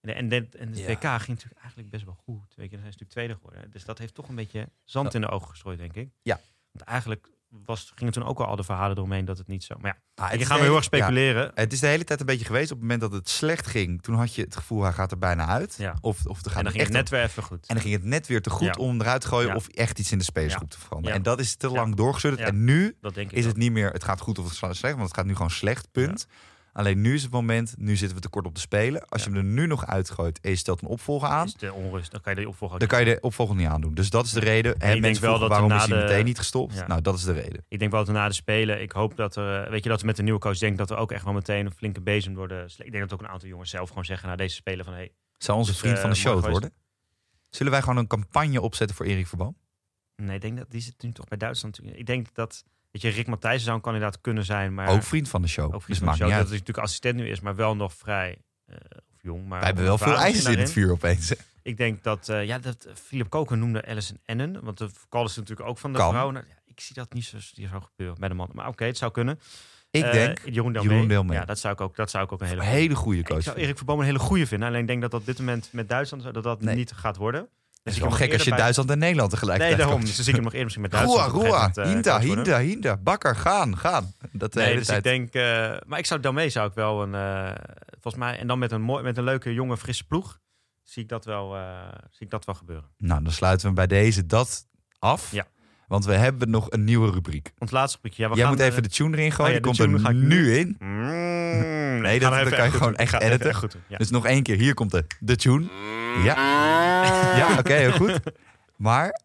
En, en, en, en de Ja. WK ging natuurlijk eigenlijk best wel goed. Weet je, dan zijn ze natuurlijk tweede geworden. Dus dat heeft toch een beetje zand in de ogen gestrooid, denk ik. Ja. Want eigenlijk was, gingen toen ook al al de verhalen eromheen dat het niet zo... Maar ja, Ah, de we heel erg ja, speculeren. het is de hele tijd een beetje geweest. Op het moment dat het slecht ging, toen had je het gevoel, hij gaat er bijna uit. Ja. Of, of er gaat en dan ging het net weer even goed. En dan ging het net weer te goed Ja. om eruit te gooien of echt iets in de spelersgroep te veranderen. En dat is te lang doorgestuurd. Ja. En nu dat denk ik is ook. het niet meer, het gaat goed of het gaat slecht, want het gaat nu gewoon slecht, punt. Alleen nu is het moment, nu zitten we tekort op de spelen. Als Ja. je hem er nu nog uitgooit en je stelt een opvolger aan, Is de onrust, dan kan je de opvolger dan kan je de opvolger niet aandoen. Dus dat is de reden. En denk mensen wel dat er waarom na is hij de- meteen niet gestopt? Ja. Nou, dat is de reden. Ik denk wel dat we na de Spelen, ik hoop dat er, eh, weet je, dat we met de nieuwe coach denken dat we ook echt wel meteen een flinke bezem door de... Ik denk dat ook een aantal jongens zelf gewoon zeggen na deze Spelen van, hey, Zou onze Dus, vriend eh, van de show mooi het worden? Zullen wij gewoon een campagne opzetten voor Erik Verboom? nee, ik denk dat die zit nu toch bij Duitsland. Ik denk dat, weet je, Rick Matthijssen zou een kandidaat kunnen zijn, maar... Ook vriend van de show. ook dus maakt niet show, uit. dat hij natuurlijk assistent nu is, maar wel nog vrij eh, of jong. Maar Wij hebben wel veel ijzers in het vuur opeens. hè? Ik denk dat, eh, ja, dat Philip Koken noemde Alison Ennen, want de call is natuurlijk ook van de Kan. vrouw. Nou, ja, ik zie dat niet zo, die zou gebeuren bij de man. Maar oké, het zou kunnen. Ik Eh, denk, Jeroen Delmee. Jeroen Delmee. Ja, dat zou ik ook, dat zou ik ook een hele een goede hele goede Ik coach. zou Erik Verboom een hele goede vinden. Alleen ik denk dat dat op dit moment met Duitsland dat dat Nee. niet gaat worden. Het is wel heb gek als je bij- Duitsland en Nederland tegelijk Nee, daarom. Dus zie ik hem nog eerder misschien met Roa, Duitsland. Roa, gegeven moment, eh. Hinta, Hinta. Bakker, gaan, gaan. Dat de Nee, dus tijd. ik denk... eh, maar ik zou daarmee zou ik wel een... eh, volgens mij... En dan met een, mooi, met een leuke, jonge, frisse ploeg... Zie ik dat wel, eh, zie ik dat wel gebeuren. Nou, dan sluiten we bij deze dat af. Ja. Want we hebben nog een nieuwe rubriek. Ons laatste rubriekje. Ja, we Jij gaan, moet even eh, de tune erin gooien. oh ja, die komt er ik nu in. Mm, Nee, dat- kan je goed gewoon echt editen. goed doen, ja. Dus nog één keer. Hier komt de, de tune. Ja. Ja, oké, heel goed. Maar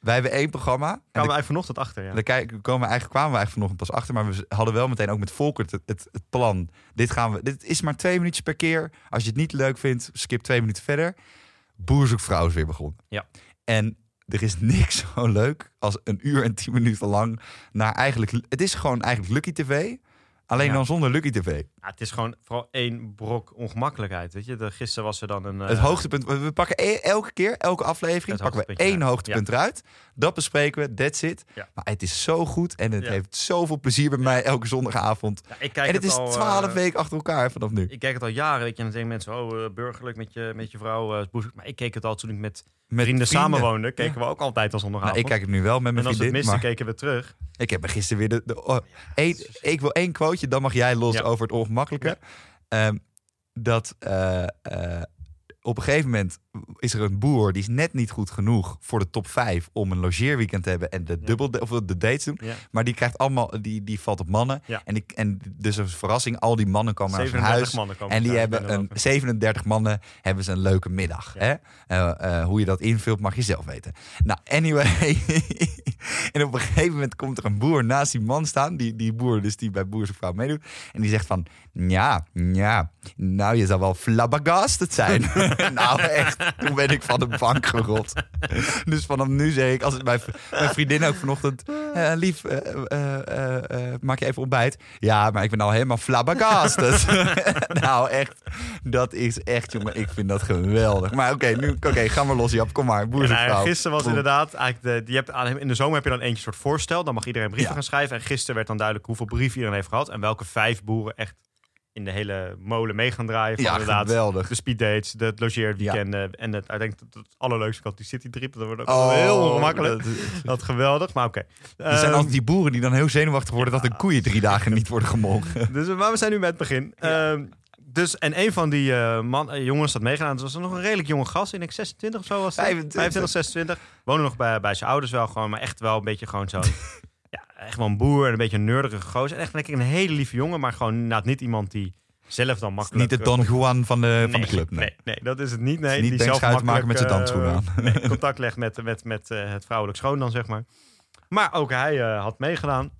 wij hebben één programma. En Kwamen we daar- eigenlijk vanochtend achter, ja. kijk- komen we eigenlijk, kwamen we eigenlijk vanochtend pas achter. Maar we hadden wel meteen ook met Volkert het, het, het plan. Dit, gaan we, dit is maar twee minuutjes per keer. Als je het niet leuk vindt, skip twee minuten verder. Boer zoekt vrouw is weer begonnen. Ja. En er is niks zo leuk als een uur en tien minuten lang naar eigenlijk... Het is gewoon eigenlijk Lucky TV. Alleen Ja. dan zonder Lucky TV. Ja, het is gewoon vooral één brok ongemakkelijkheid, weet je. De, gisteren was er dan een... eh, Het hoogtepunt, we pakken e- elke keer, elke aflevering, Het pakken we één hoogtepunt eruit. Dat bespreken we, that's it. Maar het is zo goed en het heeft zoveel plezier bij mij elke zondagavond. ik kijk en het is al, twaalf eh, weken achter elkaar vanaf nu. Ik kijk het al jaren, weet je. En dan denken mensen, oh, eh, burgerlijk met je, met je vrouw. eh, maar ik keek het al toen ik met Met vrienden samenwoonden. Keken we ook altijd als Nou, zondagavond. ik kijk het nu wel met en mijn als we het vriendin, misten, maar keken we terug. ik heb er gisteren weer de... de oh, één- ik wil één dan mag jij los Ja. over het ongemakkelijke. Ehm, dat eh, eh, op een gegeven moment is er een boer die is net niet goed genoeg voor de top 5 om een logeerweekend te hebben en de Ja. dubbel of de dates doen. Ja. Maar die krijgt allemaal, die, die valt op mannen. Ja. En, die, en dus een verrassing, al die mannen komen naar zijn 37 huis. mannen komen En die hebben een binnenlopen. 37 mannen hebben ze een leuke middag. Hè? Eh, eh, hoe je dat invult mag je zelf weten. Nou, anyway. *laughs* en op een gegeven moment komt er een boer naast die man staan. Die, die boer dus die bij Boer zijn vrouw meedoet. En die zegt van, ja, ja, nou je zal wel flabbergasted zijn. *laughs* nou echt, *laughs* toen ben ik van de bank gerold. dus vanaf nu zeg ik, als het mijn, mijn vriendin ook vanochtend... eh, lief, eh, eh, maak je even ontbijt? Ja, maar ik ben al helemaal flabbergasted. *laughs* nou echt, dat is echt, jongen, ik vind dat geweldig. Maar oké, nu, oké, ga maar los, Jap. Kom maar, boer zijn nou, gisteren was Boem. inderdaad eigenlijk de, je hebt, aan- in de zomer heb je dan eentje soort voorstel. Dan mag iedereen brieven Ja. gaan schrijven. En gisteren werd dan duidelijk hoeveel brieven iedereen heeft gehad. En welke vijf boeren echt in de hele molen mee gaan draaien. Van Ja, inderdaad geweldig. de speeddates, de het logeerweekenden. En het, ik denk dat het allerleukste kant die citytrip. Dat wordt ook Oh, heel ongemakkelijk. dat Dat geweldig, maar oké. Er zijn Ehm, altijd die boeren die dan heel zenuwachtig worden dat de koeien drie dagen niet worden gemolken. *laughs* Dus, maar we zijn nu met het begin. Ehm, dus, en een van die eh, man, eh, jongens had meegedaan. Dus was nog een redelijk jonge gast. Ik denk 26 of zo was. 25. 25, 26. Woonde nog bij, bij zijn ouders wel gewoon. Maar echt wel een beetje gewoon zo'n... *laughs* ja, echt wel een boer en een beetje een nerdige gozer. En echt denk ik een hele lieve jongen. Maar gewoon inderdaad niet iemand die zelf dan makkelijk... Niet de Don Juan van de, van de club. Nee. Nee, nee, dat is het niet. Nee, Niet die zelf maken met zijn makkelijk, dansschoenen eh, *laughs* nee, contact legt met, met, met eh, het vrouwelijk schoon dan, zeg maar. Maar ook hij eh, had meegedaan.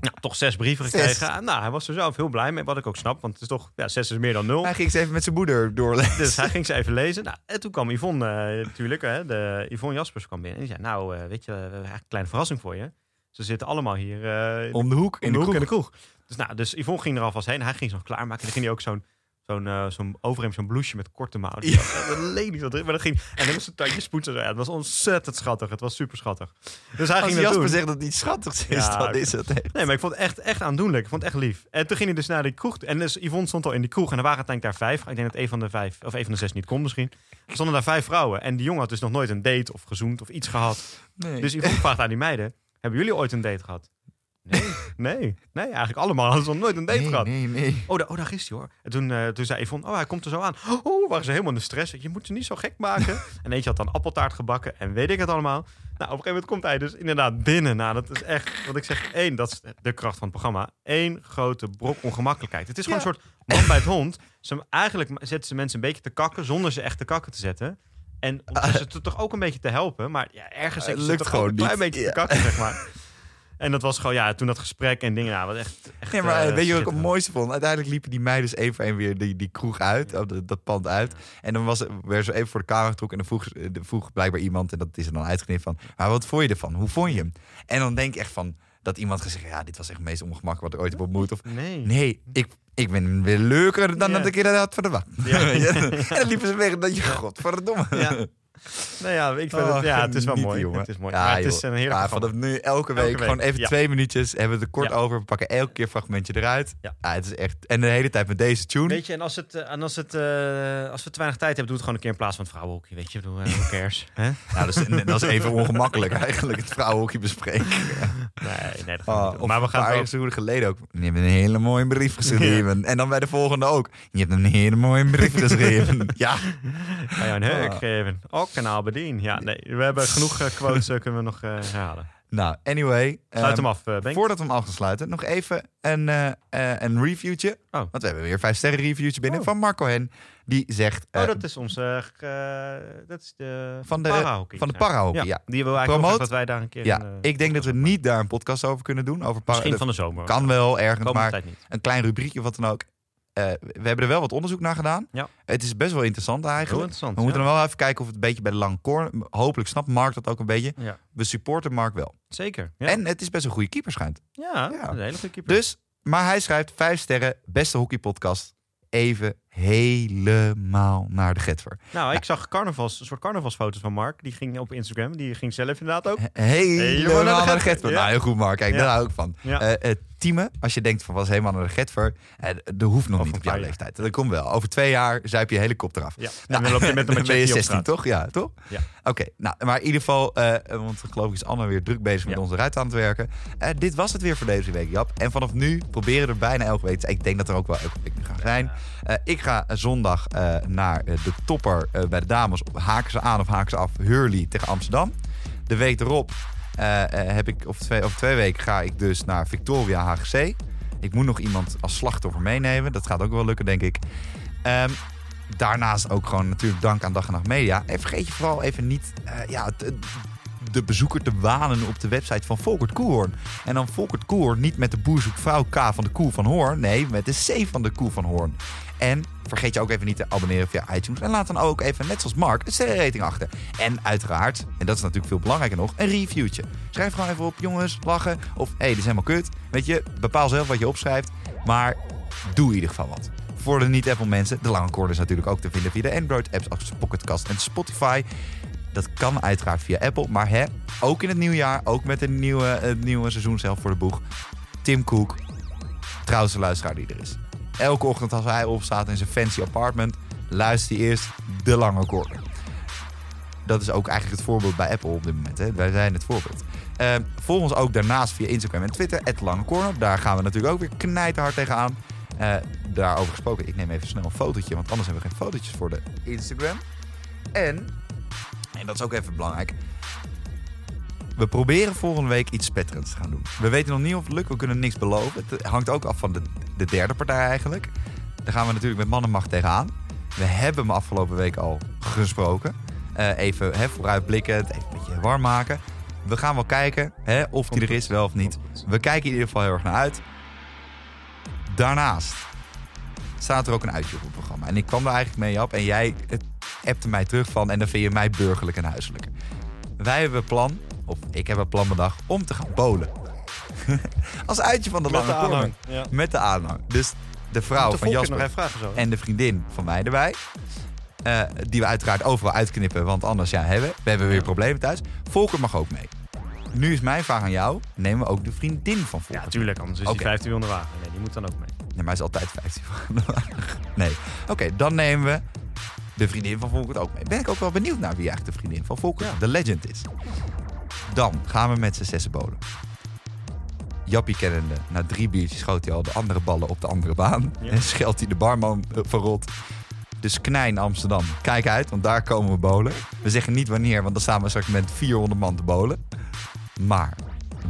Nou, toch zes brieven Zes. gekregen. Nou, hij was er zelf heel blij mee, wat ik ook snap. Want het is toch, ja, zes is meer dan nul. Hij ging ze even met zijn moeder doorlezen. Dus hij ging ze even lezen. Nou, en toen kwam Yvonne eh, natuurlijk, hè, de, Yvonne Jaspers kwam binnen. En die zei, nou, eh, weet je, we hebben eigenlijk een kleine verrassing voor je. Ze zitten allemaal hier eh, Om de hoek, in de, hoek kroeg. in de kroeg. Dus, nou, dus Yvonne ging er alvast heen. Hij ging ze nog klaarmaken. En dan ging hij ook zo'n zo'n eh, zo'n overhemd, zo'n blouseje met korte mouwen. Ja. Dat leek niet wat erin, maar dat ging... En dan was het tandjes poetsen. Ja, het was ontzettend schattig. Het was super schattig. Dus hij Als ging dat Jasper doen. zegt dat het iets schattigs is, Ja, dan is het echt. Nee, maar ik vond het echt, echt aandoenlijk. Ik vond het echt lief. En toen ging hij dus naar die kroeg. En dus Yvonne stond al in die kroeg. En er waren uiteindelijk daar vijf. Ik denk dat een van de vijf, of een van de zes niet kon misschien. Er stonden daar vijf vrouwen. En die jongen had dus nog nooit een date of gezoend of iets gehad. Nee. Dus Yvonne vraagt aan die meiden. Hebben jullie ooit een date gehad? Nee, *laughs* nee, nee. Eigenlijk allemaal hadden ze nog nooit een date nee, gehad. nee, nee. Oh, daar, oh, daar is hij hoor. En toen, eh, toen zei Yvonne, oh, hij komt er zo aan. Oh, waren ze helemaal in de stress. Je moet ze niet zo gek maken. *laughs* en eentje had dan appeltaart gebakken en weet ik het allemaal. Nou, op een gegeven moment komt hij dus inderdaad binnen. Nou, dat is echt, wat ik zeg, één, dat is de kracht van het programma. Eén grote brok ongemakkelijkheid. Het is gewoon Ja. een soort man bij het hond. Ze, eigenlijk zetten ze mensen een beetje te kakken zonder ze echt te kakken te zetten. En om ze te- toch ook een beetje te helpen. Maar ja, ergens ze lukt toch gewoon een klein niet. beetje Ja. te kakken, zeg maar. *laughs* En dat was gewoon, ja, toen dat gesprek en dingen, nou, wat echt, echt Nee, maar eh, weet je wat ik het mooiste vond? Uiteindelijk liepen die meiden dus één voor één weer die, die kroeg uit, de- dat pand uit. En dan was, werd ze even voor de camera getrokken en dan vroeg, ze- de- vroeg blijkbaar iemand, en dat is er dan uitgeknipt van, maar wat vond je ervan? Hoe vond je hem? En dan denk ik echt van, dat iemand gezegd, ja, dit was echt het meest ongemakkelijk wat ik ooit heb ontmoet. Of Nee. nee, ik, ik ben weer leuker dan dat ik dat had verwacht. Ja. *laughs* en dan liepen ze weg dat je, godverdomme. Ja. Nou ja, ik vind Oh, het, ja, het is wel mooi. jongen. Het is mooi. Ja, maar het joh. is een heerlijk Ja, vanaf nu elke week, gewoon even ja. twee minuutjes. Hebben we het er kort over. We pakken elke keer een fragmentje eruit. Ja. het is echt. En de hele tijd met deze tune. Weet je, en als, het, eh, en als, het, eh, als we te weinig tijd hebben, doe het gewoon een keer in plaats van het vrouwenhoekje. Weet je, doe, who cares? *laughs* Hè? Nou, dat, is, dat is even ongemakkelijk eigenlijk. Het vrouwenhoekje bespreken. Nee, nee, dat gaan we Oh, niet Maar we een gaan paar ook... seizoenen geleden ook. Je hebt een hele mooie brief geschreven. En dan bij de volgende ook. Je hebt een hele mooie brief geschreven. *laughs* ja. Ga je een huk Ah. geven? Oké. Kok en Aberdeen. Ja, nee, we hebben genoeg eh, quotes, eh, kunnen we nog eh, herhalen. Nou, anyway. Sluit ehm, hem af, eh Benk. Voordat we hem af gaan sluiten, nog even een, een reviewtje. Oh. Want we hebben weer vijf sterren reviewtje binnen Oh. van Marco Hen. Die zegt... Oh, dat is onze... dat is de... Van de- parahockey. van de parahockey, ja. Die wil eigenlijk Promoot. ook dat wij daar een keer... ja, een, ik denk dat we niet daar een podcast over kunnen doen. Over para- Misschien van de zomer. kan wel ergens, maar een klein rubriekje of wat dan ook. Eh, we hebben er wel wat onderzoek naar gedaan. Ja. Het is best wel interessant Heel eigenlijk. interessant. We moeten ja. dan wel even kijken of het een beetje bij de lange corner... Hopelijk snapt Mark dat ook een beetje. Ja, We supporten Mark wel. zeker. Ja, En het is best een goede keeper schijnt. ja, een hele goede keeper. Dus, maar hij schrijft vijf sterren, beste hockeypodcast. Even helemaal naar de Getver. Nou, ik zag carnavals, een soort carnavalsfoto's van Mark. Die ging op Instagram. Die ging zelf inderdaad ook. Helemaal naar de Getver. Ja. Nou, heel goed Mark. Kijk, Ja. daar hou ik van. Eh, Tieme, als je denkt van was helemaal naar de Getver. dat hoeft nog niet op jouw leeftijd. Dat komt wel. Over twee jaar zuip je hele kop eraf. Ja, Nou, en dan loop je met *laughs* een ben je machete op 16, straat. toch? Ja, toch? Ja. Oké, nou, maar in ieder geval, want geloof ik is Anne weer druk bezig met Ja. onze ruit aan het werken. Dit was het weer voor deze week, Jap. En vanaf nu proberen we er bijna elke week. Ik denk dat er ook wel elke week gaan zijn. Ik ga zondag eh, naar eh, de topper eh, bij de dames. Haken ze aan of haken ze af? Hurley tegen Amsterdam. De week erop heb ik, of twee, over twee weken ga ik dus naar Victoria HGC. Ik moet nog iemand als slachtoffer meenemen. Dat gaat ook wel lukken, denk ik. Ehm, daarnaast ook gewoon natuurlijk dank aan Dag en Nacht Media. En vergeet je vooral even niet ja, de bezoeker te wanen op de website van Volkert Koehoorn. En dan Volkert Koehoorn niet met de boerzoekvrouw K van de Koe van Hoorn. Nee, met de C van de Koe van Hoorn. En vergeet je ook even niet te abonneren via iTunes. En laat dan ook even, net zoals Mark, een sterrenrating achter. En uiteraard, en dat is natuurlijk veel belangrijker nog, een reviewtje. Schrijf gewoon even op, jongens, lachen. Of, hé, hey, dit is helemaal kut. Weet je, bepaal zelf wat je opschrijft. Maar doe in ieder geval wat. Voor de niet-Apple mensen, de lange cord is natuurlijk ook te vinden via de Android-apps als Pocketcast en Spotify. Dat kan uiteraard via Apple. Maar hè, ook in het nieuwe jaar, ook met een nieuwe, het nieuwe seizoen zelf voor de boeg. Tim Cook, trouwste luisteraar die er is. Elke ochtend als hij opstaat in zijn fancy apartment, luistert hij eerst de lange korder. Dat is ook eigenlijk het voorbeeld bij Apple op dit moment. Hè. Wij zijn het voorbeeld. Eh, volg ons ook daarnaast via Instagram en Twitter, Lange Corner. Daar gaan we natuurlijk ook weer knijterhard tegenaan. Eh daarover gesproken, ik neem even snel een fotootje, want anders hebben we geen fotootjes voor de Instagram. En, en dat is ook even belangrijk, we proberen volgende week iets spetterends te gaan doen. We weten nog niet of het lukt, we kunnen niks beloven. Het hangt ook af van de, de derde partij eigenlijk. Daar gaan we natuurlijk met mannenmacht tegenaan. We hebben hem afgelopen week al gesproken. Eh, even hè, vooruitblikkend, even een beetje warm maken. We gaan wel kijken hè, of die er is, wel of niet. We kijken in ieder geval heel erg naar uit. Daarnaast staat er ook een uitje op het programma. En ik kwam er eigenlijk mee op en jij appte mij terug van... en dan vind je mij burgerlijk en huiselijk. Wij hebben plan, of ik heb een plan bedacht, om te gaan bowlen. *laughs* Als uitje van de Met lange de aanhang. Ja. Met de aanhang. Dus de vrouw de van Jasper en de vriendin van mij erbij. Eh, die we uiteraard overal uitknippen, want anders ja, hebben we hebben weer problemen thuis. Volker mag ook mee. Nu is mijn vraag aan jou. Nemen we ook de vriendin van Volker? Ja, natuurlijk. Anders is Oké. die 15 onder wagen. Nee, die moet dan ook mee. Nee, maar hij is altijd 15 Nee. Oké, dan nemen we de vriendin van Volkert ook mee. Ben ik ook wel benieuwd naar wie eigenlijk de vriendin van Volkert, Ja. de legend, is. Dan gaan we met z'n zessen bolen. Jappie kennende, na drie biertjes schoot hij al de andere ballen op de andere baan. Ja. En scheldt hij de barman eh, verrot. Dus Knijn Amsterdam, kijk uit, want daar komen we bolen. We zeggen niet wanneer, want dan staan we straks met 400 man te bolen. Maar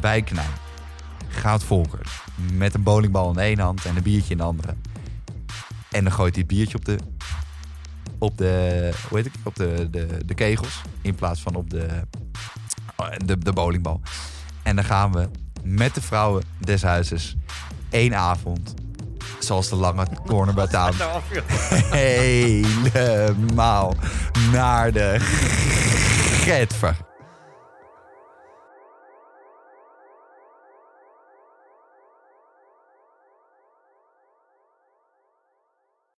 bij Knijn gaat Volker met een bowlingbal in één hand en een biertje in de andere. En dan gooit hij het biertje op de, op de, hoe heet het, op de, de, de kegels in plaats van op de, de, de bowlingbal. En dan gaan we met de vrouwen des huizes één avond, zoals de lange corner bij Nou, afjoh. helemaal naar de Getver.